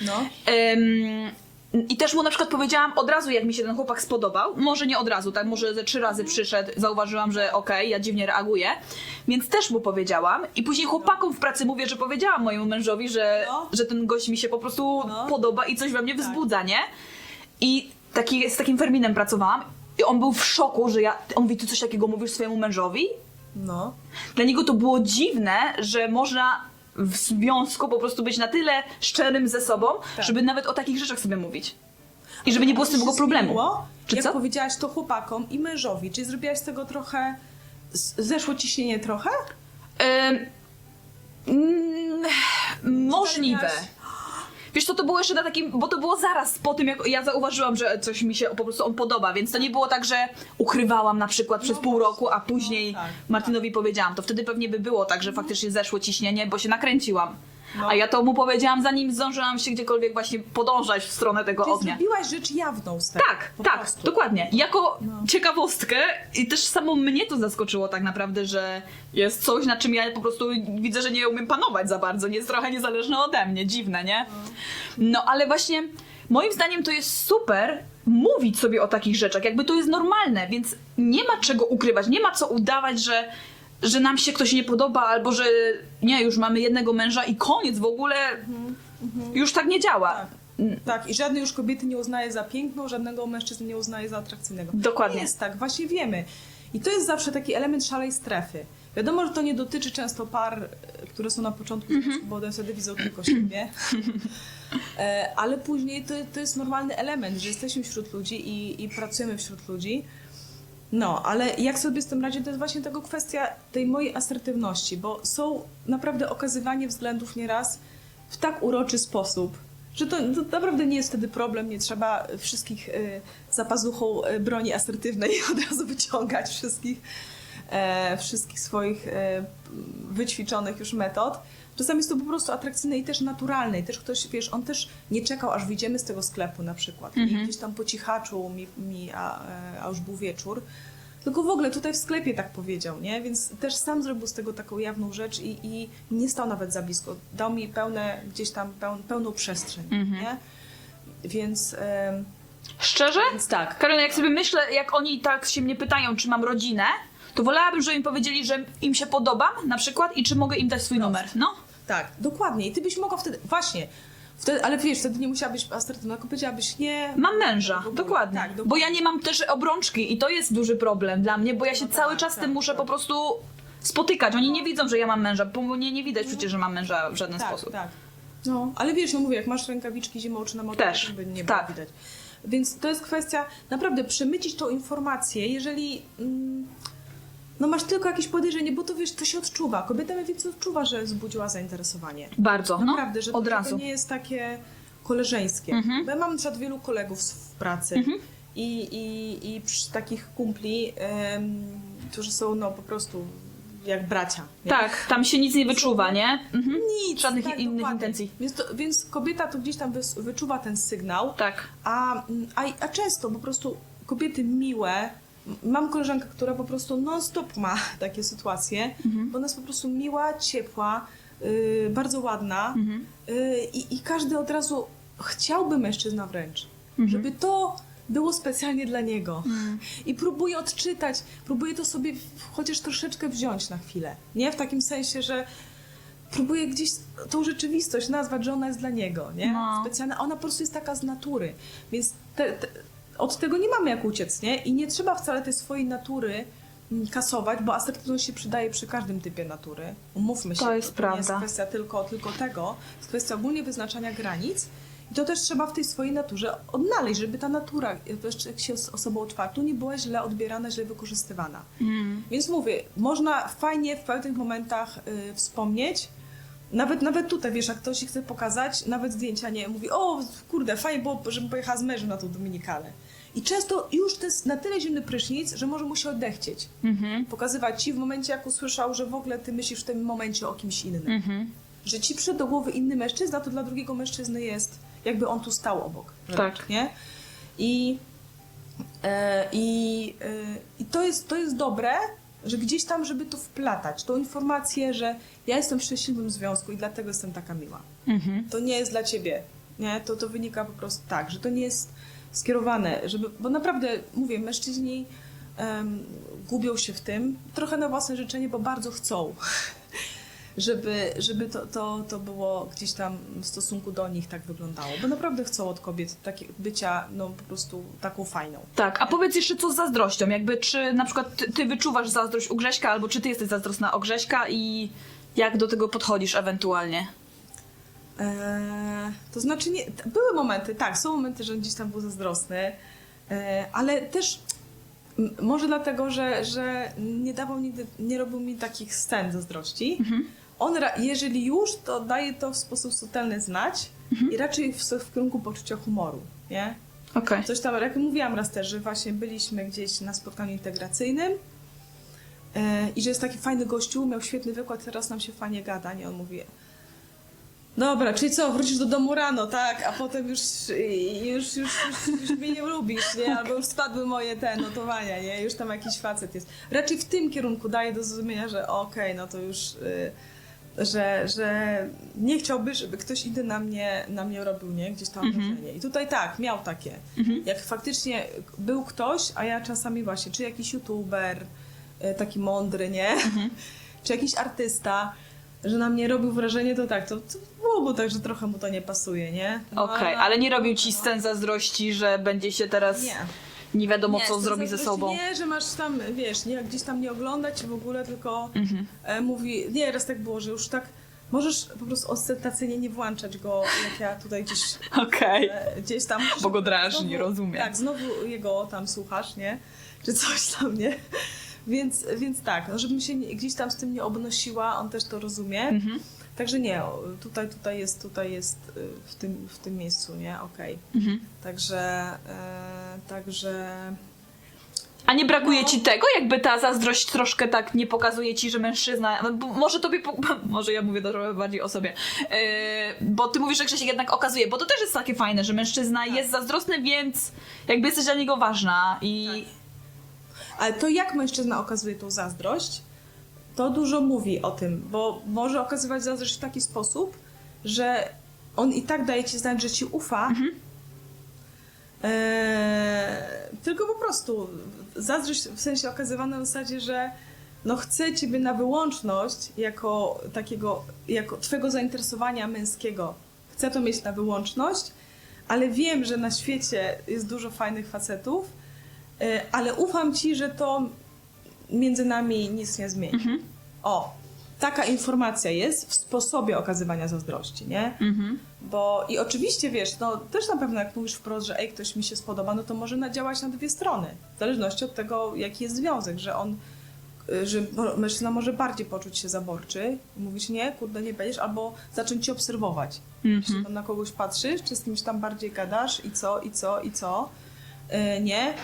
No. I też mu na przykład powiedziałam od razu, jak mi się ten chłopak spodobał. Może nie od razu, tak? Może ze trzy razy przyszedł, zauważyłam, że okej, ja dziwnie reaguję. Więc też mu powiedziałam. I później chłopakom w pracy mówię, że powiedziałam mojemu mężowi, że, No. że ten gość mi się po prostu No. podoba i coś we mnie Tak. wzbudza, nie? I taki, z takim Ferminem pracowałam. I on był w szoku, że ja. On mówi, ty coś takiego mówisz swojemu mężowi? No. Dla niego to było dziwne, że można w związku po prostu być na tyle szczerym ze sobą, Tak. żeby nawet o takich rzeczach sobie mówić. I żeby nie było z tym tego problemu. zmieniło, Czy jak co? powiedziałaś to chłopakom i mężowi, czy zrobiłaś z tego trochę. Zeszło ciśnienie trochę? Ym, mm, możliwe. Wiesz co, to było jeszcze na takim, bo to było zaraz po tym, jak ja zauważyłam, że coś mi się po prostu on podoba, więc to nie było tak, że ukrywałam na przykład przez No pół roku, a później no tak, Martinowi powiedziałam. To wtedy pewnie by było tak, że faktycznie zeszło ciśnienie, bo się nakręciłam. No. A ja to mu powiedziałam, zanim zdążyłam się gdziekolwiek właśnie podążać w stronę tego Czyli ognia. zrobiłaś rzecz jawną z tego. Tak, po tak, prostu. dokładnie. Jako No. ciekawostkę i też samo mnie to zaskoczyło tak naprawdę, że jest coś, na czym ja po prostu widzę, że nie umiem panować za bardzo, nie jest trochę niezależne ode mnie, dziwne, nie? No ale właśnie moim zdaniem to jest super mówić sobie o takich rzeczach, jakby to jest normalne, więc nie ma czego ukrywać, nie ma co udawać, że że nam się ktoś nie podoba, albo że nie, już mamy jednego męża i koniec w ogóle. Już tak nie działa. Tak. Tak, i żadnej już kobiety nie uznaje za piękną, żadnego mężczyzny nie uznaje za atrakcyjnego. Dokładnie. Nie jest tak, właśnie wiemy. I to jest zawsze taki element szalej strefy. Wiadomo, że to nie dotyczy często par, e, które są na początku Mhm. związku, bo one wtedy widzą tylko siebie. E, Ale później to, to jest normalny element, że jesteśmy wśród ludzi i, i pracujemy wśród ludzi. No, ale jak sobie z tym radzić, to jest właśnie tego kwestia tej mojej asertywności, bo są naprawdę okazywanie względów nieraz w tak uroczy sposób, że to, to naprawdę nie jest wtedy problem, nie trzeba wszystkich y, za pazuchą y, broni asertywnej od razu wyciągać wszystkich, e, wszystkich swoich e, wyćwiczonych już metod. Czasami jest to po prostu atrakcyjne i też naturalne. I też ktoś, wiesz, on też nie czekał, aż wyjdziemy z tego sklepu na przykład. I gdzieś tam po cichaczu mi, mi a, e, a już był wieczór. Tylko w ogóle tutaj w sklepie tak powiedział, nie? Więc też sam zrobił z tego taką jawną rzecz i, i nie stał nawet za blisko. Dał mi pełne, gdzieś tam peł, pełną przestrzeń, nie? Więc, Szczerze? więc tak. Karolina, jak sobie myślę, jak oni tak się mnie pytają, czy mam rodzinę, to wolałabym, żeby mi powiedzieli, że im się podobam na przykład i czy mogę im dać swój numer. No. Tak, dokładnie. I ty byś mogła wtedy, właśnie, wtedy, ale wiesz, wtedy nie musiałabyś asertywna, tylko powiedziałabyś nie. Mam męża, ogóle. dokładnie. Tak, dokładnie. Bo ja nie mam też obrączki i to jest duży problem dla mnie, bo ja się No cały tak, czas z tym tak, muszę tak. po prostu spotykać. Oni nie widzą, że ja mam męża, bo mnie nie widać przecież, że mam męża w żaden tak, sposób. tak. No, ale wiesz, no mówię, jak masz rękawiczki zimą czy na motorze, Też, to by nie tak. było widać. Więc to jest kwestia, naprawdę przemycić tą informację, jeżeli mm, no masz tylko jakieś podejrzenie, bo to wiesz, to się odczuwa. Kobieta mniej więcej odczuwa, że wzbudziła zainteresowanie. Bardzo, Naprawdę, no, że od to, razu. to nie jest takie koleżeńskie. Mhm. Bo ja mam na przykład wielu kolegów w pracy Mhm. i, i, i przy takich kumpli, em, którzy są no po prostu jak bracia. nie? Tak, tam się nic nie wyczuwa, nie? Mhm. Nic, Żadnych tak, innych dokładnie. intencji. Więc, to, więc kobieta to gdzieś tam wyczuwa ten sygnał, Tak. a, a, a często po prostu kobiety miłe. Mam koleżankę, która po prostu non-stop ma takie sytuacje, Mhm. bo ona jest po prostu miła, ciepła, yy, bardzo ładna Mhm. yy, i, każdy od razu chciałby mężczyzna wręcz, Mhm. żeby to było specjalnie dla niego. Mm. I próbuje odczytać, próbuje to sobie chociaż troszeczkę wziąć na chwilę. Nie w takim sensie, że próbuje gdzieś tą rzeczywistość nazwać, że ona jest dla niego, nie? No. Specjalna, ona po prostu jest taka z natury. Więc te, te, od tego nie mamy jak uciec, nie? I nie trzeba wcale tej swojej natury mm, kasować, bo asertywność się przydaje przy każdym typie natury. Umówmy się. To jest nie prawda. jest kwestia tylko, tylko tego. To jest kwestia ogólnie wyznaczania granic. I to też trzeba w tej swojej naturze odnaleźć, żeby ta natura, jak się jest osobą otwartą, nie była źle odbierana, źle wykorzystywana. Mm. Więc mówię, można fajnie w pewnych momentach y, wspomnieć. Nawet, nawet tutaj, wiesz, jak ktoś chce pokazać, nawet zdjęcia nie mówi, o kurde, fajnie było, żebym pojechała z mężem na tą Dominikalę. I często już to jest na tyle zimny prysznic, że może mu się odechcieć. Mhm. Pokazywać ci w momencie, jak usłyszał, że w ogóle ty myślisz w tym momencie o kimś innym. Mhm. Że ci przyszedł do głowy inny mężczyzna, to dla drugiego mężczyzny jest, jakby on tu stał obok. Tak. Nie? I, e, i, e, i to, jest, to jest dobre, że gdzieś tam, żeby to wplatać, tą informację, że ja jestem w szczęśliwym związku i dlatego jestem taka miła. Mhm. To nie jest dla ciebie. Nie? To, to wynika po prostu tak, że to nie jest skierowane, żeby, bo naprawdę, mówię, mężczyźni em, gubią się w tym, trochę na własne życzenie, bo bardzo chcą, żeby, żeby to, to, to było gdzieś tam w stosunku do nich tak wyglądało, bo naprawdę chcą od kobiet takie bycia, no po prostu taką fajną. Tak, a powiedz jeszcze co z zazdrością, jakby czy na przykład ty, ty wyczuwasz zazdrość u Grześka, albo czy ty jesteś zazdrosna o Grześka i jak do tego podchodzisz ewentualnie? Eee, to znaczy, nie, były momenty, tak, są momenty, że on gdzieś tam był zazdrosny, eee, ale też może dlatego, że, że nie dawał nigdy, nie robił mi takich scen zazdrości. Mhm. On, jeżeli już, to daje to w sposób subtelny znać i raczej w, w kierunku poczucia humoru, nie? Okej. Coś tam, jak mówiłam raz też, że właśnie byliśmy gdzieś na spotkaniu integracyjnym e, i że jest taki fajny gościu, miał świetny wykład, teraz nam się fajnie gada, nie? On mówi, dobra, czyli co, wrócisz do domu rano, tak? A potem już, już, już, już, już mnie nie lubisz, nie? Albo już spadły moje te notowania, nie? Już tam jakiś facet jest. Raczej w tym kierunku daje do zrozumienia, że okej, no to już... y, że, że nie chciałby, żeby ktoś inny na mnie, na mnie robił, nie? Gdzieś tam Mhm. wrażenie. I tutaj tak, miał takie. Mhm. Jak faktycznie był ktoś, a ja czasami właśnie, czy jakiś youtuber, e, taki mądry, nie? Mhm. czy jakiś artysta, że na mnie robił wrażenie, to tak, to, to byłoby tak, że trochę mu to nie pasuje, nie? No, Okej, ale nie robił ci scen zazdrości, że będzie się teraz nie, Nie. wiadomo nie, co to zrobi ze sobą. Nie, że masz tam, wiesz, nie, gdzieś tam nie oglądać w ogóle, tylko Mhm. e, mówi, nie, raz tak było, że już tak, możesz po prostu ostentacyjnie nie włączać go, jak ja tutaj gdzieś Okej. E, gdzieś tam. Bo go drażni, znowu- rozumiem. Tak, znowu jego tam słuchasz, nie? Czy coś tam, nie? Więc, więc tak, no żebym się nie, gdzieś tam z tym nie obnosiła, on też to rozumie. Mhm. Także nie, tutaj, tutaj jest, tutaj jest y, w tym, w tym miejscu, nie? Okej. Mhm. Także, e, także... A nie brakuje No. ci tego, jakby ta zazdrość troszkę tak nie pokazuje ci, że mężczyzna. bo Może tobie. Może ja mówię trochę bardziej o sobie. Yy, bo ty mówisz, że Grzesiek jednak okazuje, bo to też jest takie fajne, że mężczyzna Tak. jest zazdrosny, więc jakby jesteś dla niego ważna. I. Ale to jak mężczyzna okazuje tą zazdrość, to dużo mówi o tym, bo może okazywać zazdrość w taki sposób, że on i tak daje ci znać, że ci ufa, eee, tylko po prostu zazdrość w sensie okazywana na zasadzie, że no chce ciebie na wyłączność jako takiego, jako twojego zainteresowania męskiego. Chcę to mieć na wyłączność, ale wiem, że na świecie jest dużo fajnych facetów, ale ufam ci, że to między nami nic nie zmieni. Mhm. O, taka informacja jest w sposobie okazywania zazdrości, nie? Mhm. Bo i oczywiście wiesz, no też na pewno jak mówisz wprost, że ej, ktoś mi się spodoba, no to może nadziałać na dwie strony. W zależności od tego, jaki jest związek, że on, y, że mężczyzna może bardziej poczuć się zaborczy i mówić nie, kurde, nie będziesz, albo zacząć cię obserwować. Mhm. Czy tam na kogoś patrzysz, czy z kimś tam bardziej gadasz i co, i co, i co. Y, nie?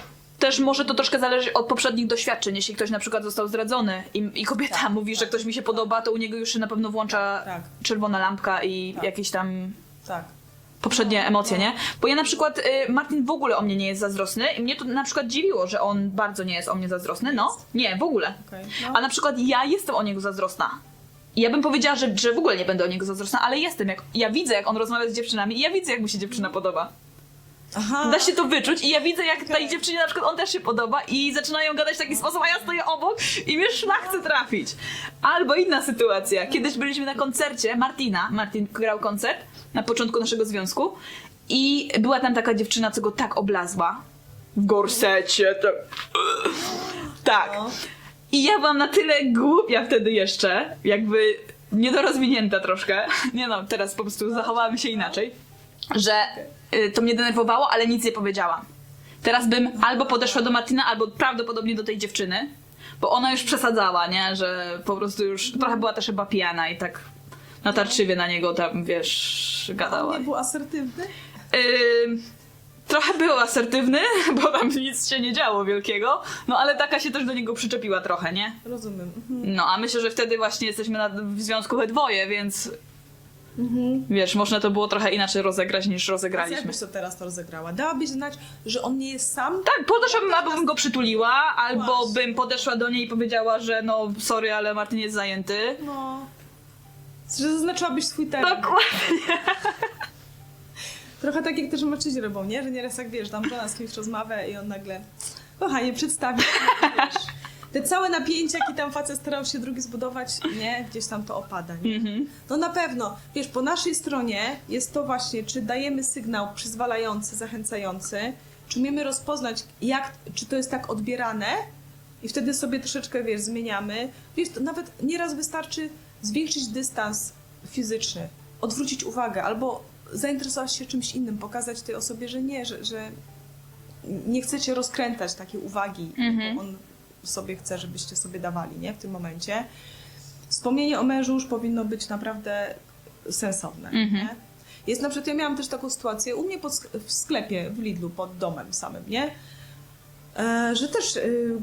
Też może to troszkę zależy od poprzednich doświadczeń. Jeśli ktoś na przykład został zdradzony i, i kobieta Tak, mówi, że tak, ktoś mi się tak. podoba, to u niego już się na pewno włącza Tak. czerwona lampka i Tak. jakieś tam Tak. poprzednie No, emocje, no. nie? Bo ja na przykład, y, Martin w ogóle o mnie nie jest zazdrosny i mnie to na przykład dziwiło, że on bardzo nie jest o mnie zazdrosny, no. Nie, w ogóle. Okej. No. A na przykład ja jestem o niego zazdrosna. I ja bym powiedziała, że, że w ogóle nie będę o niego zazdrosna, ale jestem. Jak, ja widzę, jak on rozmawia z dziewczynami i ja widzę, jak mu się dziewczyna podoba. Aha. Da się to wyczuć i ja widzę, jak tej Okej. dziewczynie na przykład on też się podoba i zaczynają gadać w taki sposób, a ja stoję obok i mnie szlak chce trafić. Albo inna sytuacja. Kiedyś byliśmy na koncercie Martina. Martin grał koncert na początku naszego związku i była tam taka dziewczyna, co go tak oblazła. W gorsecie. Tak. Tak. No. I ja byłam na tyle głupia wtedy jeszcze, jakby niedorozwinięta troszkę. Nie no, teraz po prostu zachowałam się inaczej, że to mnie denerwowało, ale nic nie powiedziałam. Teraz bym albo podeszła do Martina, albo prawdopodobnie do tej dziewczyny, bo ona już przesadzała, nie? Że po prostu już trochę była też chyba pijana i tak natarczywie na niego tam, wiesz, gadała. nie był asertywny? Yy, trochę był asertywny, bo tam nic się nie działo wielkiego, no ale taka się też do niego przyczepiła trochę, nie? Rozumiem. Mhm. No, a myślę, że wtedy właśnie jesteśmy na, w związku we dwoje, więc Mhm. wiesz, można to było trochę inaczej rozegrać niż rozegraliśmy. byś to teraz to rozegrała? Dałabyś znać, że on nie jest sam? Tak, podeszłabym, albo bym go przytuliła, albo Właśnie. bym podeszła do niej i powiedziała, że no sorry, ale Martin jest zajęty. No. Że zaznaczyłabyś swój teren. Dokładnie. Trochę tak jak też mężczyźni robią, nie? Że nieraz jak wiesz, tam żona z kimś rozmawia i on nagle kochanie, przedstawi wiesz, te całe napięcia, jakie tam facet starał się drugi zbudować, nie? Gdzieś tam to opada, nie? Mhm. No na pewno, wiesz, po naszej stronie jest to właśnie, czy dajemy sygnał przyzwalający, zachęcający, czy umiemy rozpoznać, jak, czy to jest tak odbierane i wtedy sobie troszeczkę, wiesz, zmieniamy. Wiesz, to nawet nieraz wystarczy zwiększyć dystans fizyczny, odwrócić uwagę albo zainteresować się czymś innym, pokazać tej osobie, że nie, że, że nie chcecie rozkręcać takiej uwagi, Mhm. bo on sobie chce, żebyście sobie dawali, nie, w tym momencie. Wspomnienie o mężu już powinno być naprawdę sensowne. Mhm. Nie? Jest na przykład, ja miałam też taką sytuację u mnie pod, w sklepie w Lidlu pod domem samym, nie? E, że też y,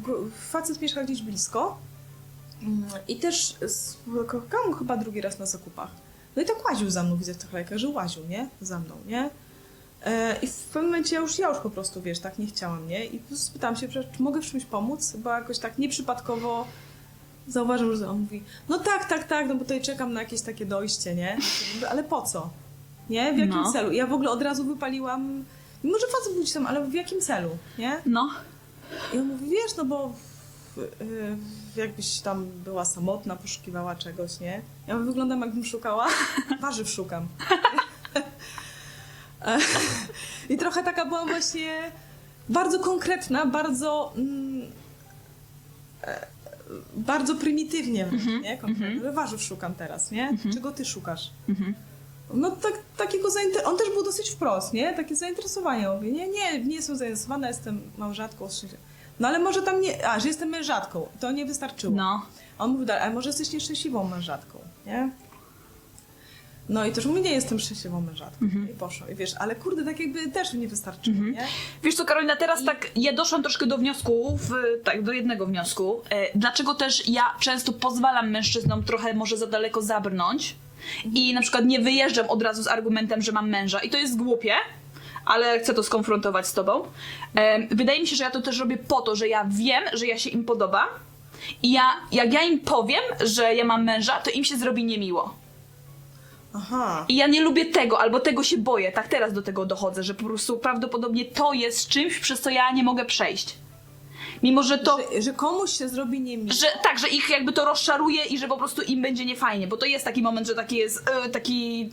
facet mieszka gdzieś blisko mm, i też spotkałam chyba drugi raz na zakupach. No i tak łaził za mną, widzę w tych lejkach, że łaził, nie? Za mną, nie? E, I w pewnym momencie ja już, ja już po prostu, wiesz, tak nie chciałam, nie? I spytałam się, czy mogę w czymś pomóc, bo jakoś tak nieprzypadkowo zauważył, że on mówi, no tak, tak, tak, no bo tutaj czekam na jakieś takie dojście, nie? Ale po co? Nie? W jakim No. celu? Ja w ogóle od razu wypaliłam, mimo że facet był tam, ale w jakim celu, nie? No. I on mówi, wiesz, no bo w, y, jakbyś tam była samotna, poszukiwała czegoś, nie? Ja wyglądam jakbym szukała, warzyw szukam. I trochę taka byłam właśnie bardzo konkretna, bardzo mm, e, bardzo prymitywnie, Mhm, nie? Konkretnie, że warzyw szukam teraz, nie? Czego ty szukasz? Mhm. No tak, takiego zainter- on też był dosyć wprost, nie? Takie zainteresowanie. Mówię, nie, nie, nie jestem zainteresowana, jestem małżatką. No ale może tam nie, a, że jestem mężatką, to nie wystarczyło. No. A on mówił dalej, ale może jesteś nieszczęśliwą mężatką, nie? No i też mówi, nie jestem szczęśliwą mężatką. Mhm. I poszło. I wiesz, ale kurde, tak jakby też nie wystarczyło, nie? Wiesz co, Karolina, teraz I- tak ja doszłam troszkę do wniosku, w, tak, do jednego wniosku. E, dlaczego też ja często pozwalam mężczyznom trochę może za daleko zabrnąć i na przykład nie wyjeżdżam od razu z argumentem, że mam męża. I to jest głupie, ale chcę to skonfrontować z tobą. E, wydaje mi się, że ja to też robię po to, że ja wiem, że ja się im podobam i ja, jak ja im powiem, że ja mam męża, to im się zrobi niemiło. Aha. I ja nie lubię tego, albo tego się boję. Tak teraz do tego dochodzę, że po prostu prawdopodobnie to jest czymś, przez co ja nie mogę przejść. Mimo, że to. Że, że komuś się zrobi niemiło. Że, tak, że ich jakby to rozczaruje i że po prostu im będzie niefajnie, bo to jest taki moment, że taki jest e, taki.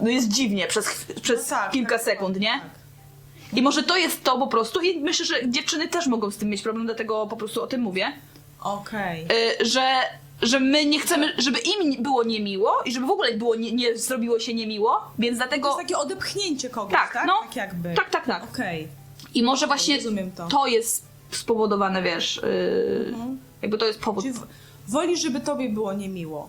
No jest dziwnie przez, przez No tak, kilka tak, sekund, nie? tak. I może to jest to po prostu, i myślę, że dziewczyny też mogą z tym mieć problem, dlatego po prostu o tym mówię. Okej. Y, że, że my nie chcemy, żeby im było niemiło i żeby w ogóle było nie, nie zrobiło się niemiło, więc To dlatego... jest takie odepchnięcie kogoś, Tak, tak? no. Tak jakby. Tak, tak, tak. Okej. I może właśnie Rozumiem to. to jest spowodowane, wiesz, yy, jakby to jest powód. Czyli w- wolisz, żeby tobie było niemiło.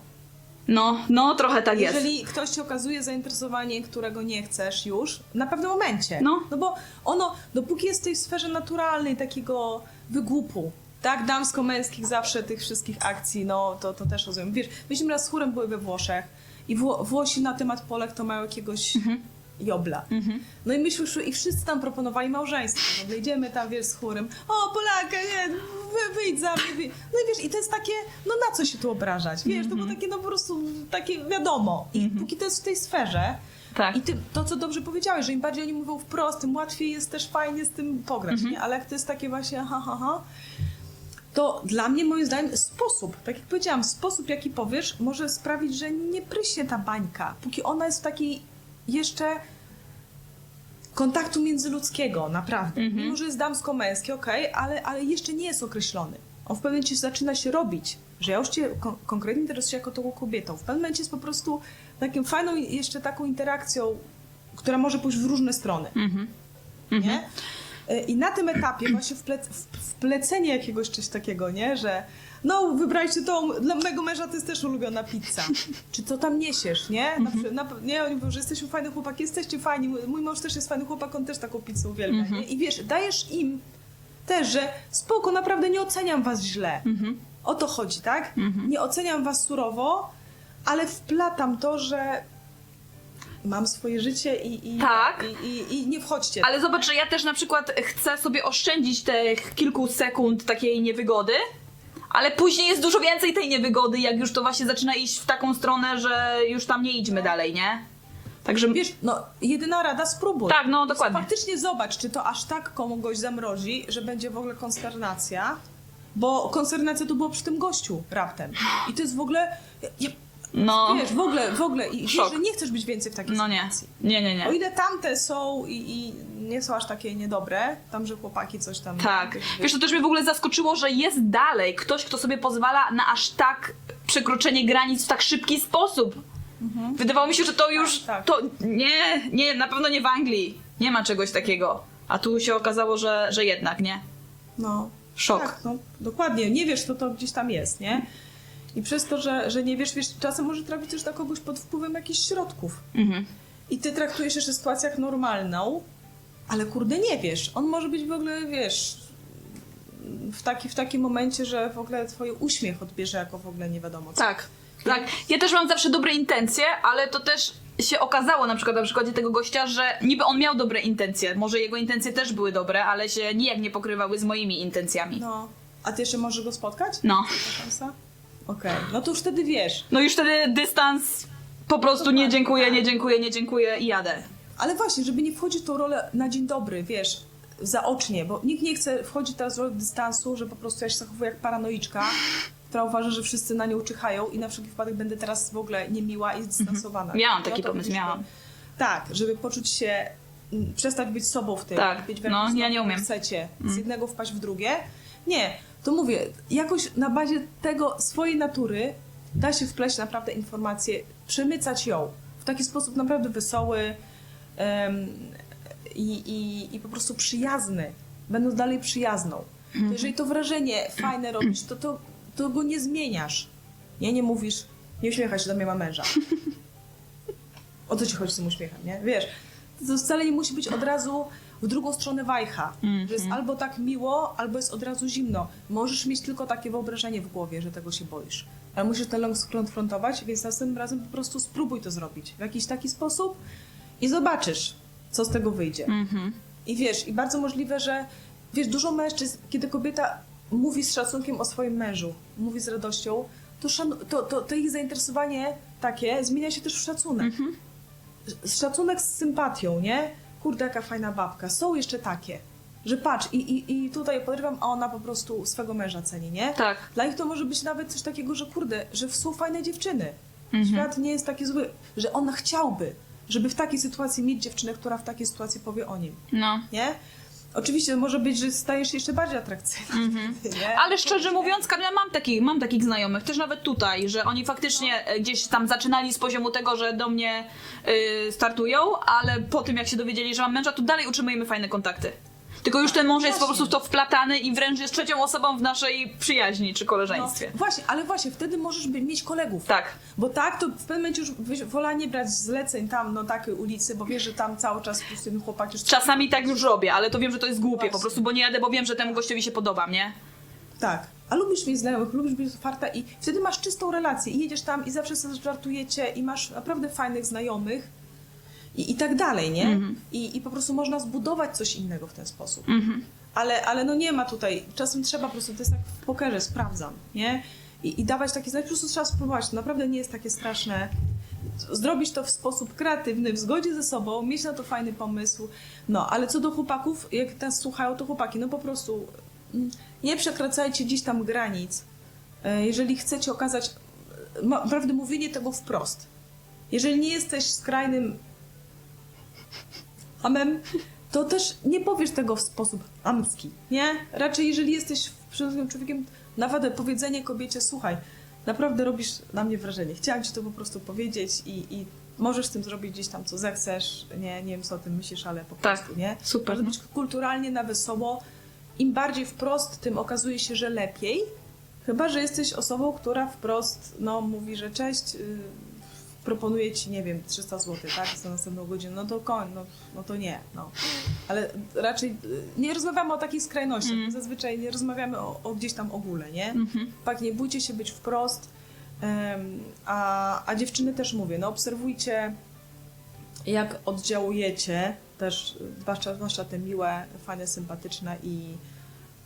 No, no trochę tak jest. Jeżeli ktoś ci okazuje zainteresowanie, którego nie chcesz już, na pewnym momencie. No. no bo ono, dopóki jest w tej sferze naturalnej, takiego wygłupu, tak, damsko-męskich zawsze tych wszystkich akcji, no to, to też rozumiem. Wiesz, myśmy raz z chórem były we Włoszech i Wło- Włosi na temat Polek to mają jakiegoś Mhm. jobla. No i myśmy szły i wszyscy tam proponowali małżeństwo. No, idziemy tam, wiesz, z chórem, o Polaka, nie, wy, wyjdź za mnie. wyjdź. No i wiesz, i to jest takie, no na co się tu obrażać? Wiesz, to było takie no po prostu takie wiadomo. I póki to jest w tej sferze, Tak. i ty, to, co dobrze powiedziałeś, że im bardziej oni mówią wprost, tym łatwiej jest też fajnie z tym pograć, Mhm. nie? Ale jak to jest takie właśnie ha, ha, ha, to dla mnie moim zdaniem sposób, tak jak powiedziałam, sposób jaki powiesz może sprawić, że nie pryśnie ta bańka, póki ona jest w takiej jeszcze kontaktu międzyludzkiego, naprawdę. Mhm. Mimo, że jest damsko-męski, okej, ale, ale jeszcze nie jest określony. On w pewnym momencie zaczyna się robić, że ja już cię kon- konkretnie interesuję jako tą kobietą. W pewnym momencie jest po prostu taką fajną jeszcze taką interakcją, która może pójść w różne strony. Mhm. Nie? I na tym etapie właśnie wple, w- wplecenie jakiegoś czegoś takiego, nie? Że no, wybraliście tą, dla mojego męża to jest też ulubiona pizza. Czy co tam niesiesz, nie? Na, przy- na, nie, oni mówią, że jesteśmy fajny chłopak, jesteście fajni, mój, mąż też jest fajny chłopak, on też taką pizzę uwielbia, nie? I wiesz, dajesz im też, że spoko, naprawdę nie oceniam was źle. Mhm. O to chodzi, tak? Nie oceniam was surowo, ale wplatam to, że mam swoje życie i, i, Tak. i, i, i nie wchodźcie. Ale zobacz, że ja też na przykład chcę sobie oszczędzić tych kilku sekund takiej niewygody, ale później jest dużo więcej tej niewygody, jak już to właśnie zaczyna iść w taką stronę, że już tam nie idźmy dalej, nie? Także Wiesz, no jedyna rada spróbuj. Tak, no, dokładnie. Faktycznie zobacz, czy to aż tak kogoś zamrozi, że będzie w ogóle konsternacja, bo konsternacja to było przy tym gościu raptem. I to jest w ogóle, ja, no, wiesz, w ogóle, w ogóle, i wiesz, Szok. że nie chcesz być więcej w takiej no nie, sytuacji. nie, nie, nie. O ile tamte są i, i nie są aż takie niedobre, tam, że chłopaki coś tam... Tak. Wiesz, to też mnie w ogóle zaskoczyło, że jest dalej ktoś, kto sobie pozwala na aż tak przekroczenie granic w tak szybki sposób. Wydawało mi się, że to już. Tak, tak. To nie, nie, na pewno nie w Anglii. Nie ma czegoś takiego. A tu się okazało, że, że jednak, nie? No. Szok. Tak, no, dokładnie. Nie wiesz, to to gdzieś tam jest, nie? I przez to, że, że nie wiesz, wiesz, czasem może trafić też na kogoś pod wpływem jakichś środków. Mhm. I ty traktujesz jeszcze sytuację jak normalną, ale kurde nie wiesz. On może być w ogóle, wiesz, w, taki, w takim momencie, że w ogóle twoje uśmiech odbierze jako w ogóle nie wiadomo co. Tak, tak. Ja też mam zawsze dobre intencje, ale to też się okazało na przykład na przykładzie tego gościa, że niby on miał dobre intencje. Może jego intencje też były dobre, ale się nijak nie pokrywały z moimi intencjami. No. A ty jeszcze możesz go spotkać? No. Okej. No to już wtedy wiesz. No już wtedy dystans po prostu nie dziękuję, nie dziękuję, nie dziękuję i jadę. Ale właśnie, żeby nie wchodzić w tą rolę na dzień dobry, wiesz, zaocznie, bo nikt nie chce wchodzić teraz w rolę dystansu, że po prostu ja się zachowuję jak paranoiczka, która uważa, że wszyscy na nią czyhają i na wszelki wypadek będę teraz w ogóle niemiła i zdystansowana. Miałam No taki to pomysł, miałam. Tak, żeby poczuć się, przestać być sobą w tym. Tak, być no, ja nie umiem. Chcecie z jednego wpaść w drugie. Nie, to mówię, jakoś na bazie tego swojej natury da się wpleść naprawdę informację, przemycać ją w taki sposób naprawdę wesoły em, i, i, i po prostu przyjazny, będąc dalej przyjazną. To jeżeli to wrażenie fajne robisz, to, to, to go nie zmieniasz. Nie, nie mówisz, nie uśmiechaj się do mnie ma męża. O co ci chodzi z tym uśmiechem, nie? Wiesz, to wcale nie musi być od razu w drugą stronę wajcha. Że jest albo tak miło, albo jest od razu zimno. Możesz mieć tylko takie wyobrażenie w głowie, że tego się boisz. Ale musisz ten lęk skonfrontować, więc następnym razem po prostu spróbuj to zrobić w jakiś taki sposób i zobaczysz, co z tego wyjdzie. Mhm. I wiesz, i bardzo możliwe, że wiesz, dużo mężczyzn, kiedy kobieta mówi z szacunkiem o swoim mężu, mówi z radością, to, to, to, to ich zainteresowanie takie zmienia się też w szacunek. Z- Szacunek z sympatią, nie? Kurde, jaka fajna babka. Są jeszcze takie, że patrz, i, i, i tutaj podrywam, a ona po prostu swego męża ceni, nie? Tak. Dla nich to może być nawet coś takiego, że kurde, że są fajne dziewczyny. Mhm. Świat nie jest taki zły, że on chciałby, żeby w takiej sytuacji mieć dziewczynę, która w takiej sytuacji powie o nim No. nie? Oczywiście może być, że stajesz się jeszcze bardziej atrakcyjna. nie? Ale szczerze mówiąc, Karolina, mam, taki, mam takich znajomych, też nawet tutaj, że oni faktycznie e, gdzieś tam zaczynali z poziomu tego, że do mnie y, startują, ale po tym jak się dowiedzieli, że mam męża, to dalej utrzymujemy fajne kontakty. Tylko już ten mąż jest po prostu w to wplatany i wręcz jest trzecią osobą w naszej przyjaźni czy No, koleżeństwie. właśnie, ale właśnie wtedy możesz by, mieć kolegów. Tak. Bo tak, to w pewnym momencie już byś wola nie brać zleceń tam, no takiej ulicy, bo wiesz, że tam cały czas po prostu ten chłopak już... Czasami tak już robię, ale to wiem, że to jest głupie po Właśnie. prostu, bo nie jadę, bo wiem, że temu gościowi się podobam, nie? Tak. A lubisz mieć znajomych, lubisz być otwarta i wtedy masz czystą relację i jedziesz tam i zawsze sobie żartujecie i masz naprawdę fajnych znajomych i, i tak dalej, nie? Mhm. I, I po prostu można zbudować coś innego w ten sposób. Ale, ale no nie ma tutaj, czasem trzeba po prostu, to jest jak w pokerze, sprawdzam, nie? I, i dawać takie znaki, po prostu trzeba spróbować, to naprawdę nie jest takie straszne. Zrobić to w sposób kreatywny, w zgodzie ze sobą, mieć na to fajny pomysł. No, ale co do chłopaków, jak nas słuchają, to chłopaki, no po prostu mm, nie przekraczajcie gdzieś tam granic. E, Jeżeli chcecie okazać, e, naprawdę mówienie tego wprost. Jeżeli nie jesteś skrajnym hamem, to też nie powiesz tego w sposób amski, nie? Raczej jeżeli jesteś przyrządzonym człowiekiem, nawet powiedzenie kobiecie, słuchaj, naprawdę robisz na mnie wrażenie, chciałam ci to po prostu powiedzieć i, i możesz z tym zrobić gdzieś tam, co zechcesz, nie, nie wiem, co o tym myślisz, ale po Tak, prostu, nie? super, Może być kulturalnie na wesoło. Im bardziej wprost, tym okazuje się, że lepiej. Chyba, że jesteś osobą, która wprost no, mówi, że cześć, yy, proponuję ci, nie wiem, 300 zł, tak, za następną godzinę, no to koń, no, no to nie, no. Ale raczej yy, nie rozmawiamy o takich skrajnościach, Mm. zazwyczaj nie rozmawiamy o, o gdzieś tam ogóle, nie? Mhm. Tak, nie bójcie się być wprost, em, a, a dziewczyny też mówię, no obserwujcie, jak oddziałujecie, też y, zwłaszcza, zwłaszcza te miłe, fajne, sympatyczne i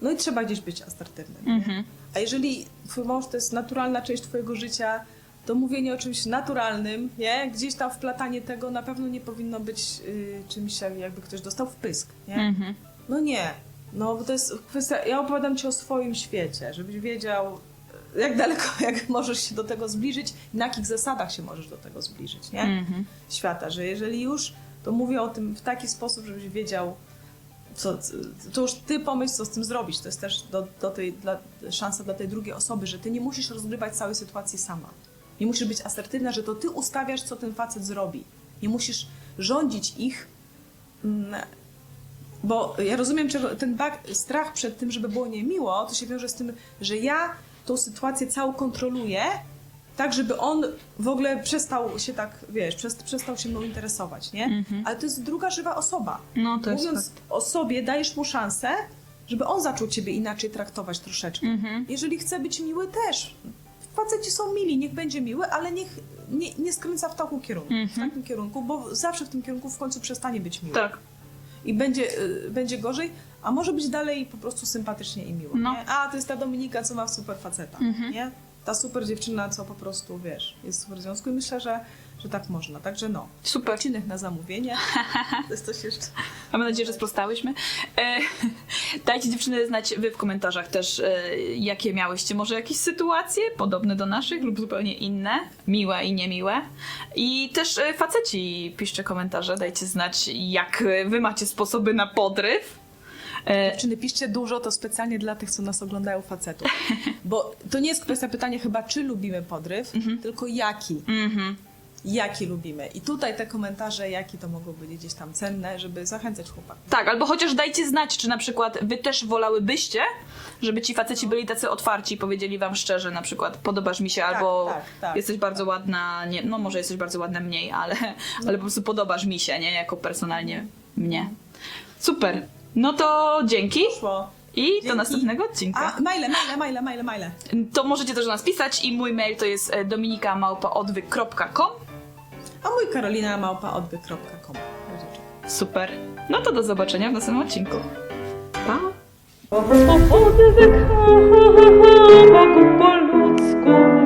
no i trzeba gdzieś być asertywnym. nie? Mhm. A jeżeli twój mąż to jest naturalna część twojego życia, to mówienie o czymś naturalnym, nie? Gdzieś tam wplatanie tego na pewno nie powinno być y, czymś, jak- jakby ktoś dostał wpysk, nie? Mhm. No nie. No bo to jest kwestia, ja opowiadam ci o swoim świecie, żebyś wiedział, jak daleko, jak możesz się do tego zbliżyć i na jakich zasadach się możesz do tego zbliżyć, nie? Mhm. Świata, że jeżeli już, to mówię o tym w taki sposób, żebyś wiedział, co, to już ty pomyśl, co z tym zrobić. To jest też do, do tej, dla, szansa dla tej drugiej osoby, że ty nie musisz rozgrywać całej sytuacji sama. Nie musisz być asertywna, że to ty ustawiasz, co ten facet zrobi. Nie musisz rządzić ich, mm, bo ja rozumiem, czego ten strach przed tym, żeby było niemiło, to się wiąże z tym, że ja tą sytuację całą kontroluję, tak, żeby on w ogóle przestał się tak, wiesz, przest- przestał się mną interesować, nie? Mhm. Ale to jest druga żywa osoba. No to jest Mówiąc o sobie, dajesz mu szansę, żeby on zaczął ciebie inaczej traktować troszeczkę. Mhm. Jeżeli chce być miły, też. Faceci są mili, niech będzie miły, ale niech nie, nie skręca w takim kierunku, w Mhm. takim kierunku, bo zawsze w tym kierunku w końcu przestanie być miły. Tak. I będzie, y, będzie gorzej, a może być dalej po prostu sympatycznie i miło. No. Nie? A, to jest ta Dominika, co ma super faceta, Mhm. nie? Ta super dziewczyna, co po prostu, wiesz, jest super w związku i myślę, że, że tak można. Także no, Super. odcinek na zamówienie. To jest coś jeszcze. Mamy nadzieję, że sprostałyśmy. E, dajcie dziewczyny znać wy w komentarzach też, e, jakie miałyście może jakieś sytuacje podobne do naszych lub zupełnie inne, miłe i niemiłe. I też e, faceci piszcie komentarze, dajcie znać, jak wy macie sposoby na podryw. E, Dziewczyny, piszcie dużo, to specjalnie dla tych, co nas oglądają facetów. Bo to nie jest kwestia pytania chyba, czy lubimy podryw, tylko jaki. Jaki lubimy. I tutaj te komentarze, jaki to mogą być gdzieś tam cenne, żeby zachęcać chłopaków. Tak, albo chociaż dajcie znać, czy na przykład wy też wolałybyście, żeby ci faceci byli tacy otwarci i powiedzieli wam szczerze, na przykład podobasz mi się, albo tak, tak, jesteś bardzo ładna, nie, no może jesteś bardzo ładna mniej, ale, ale po prostu podobasz mi się, nie, jako personalnie mnie. Super. No to dzięki Szło. i do Dzięki. następnego odcinka. A, maile, maile, maile, maile, maile. To możecie też do nas pisać i mój mail to jest e, dominikamałpaodwyk.com a mój Karolina Małpa odby.com. Super. No to do zobaczenia w następnym odcinku. Pa! Odwyk, po ludzku.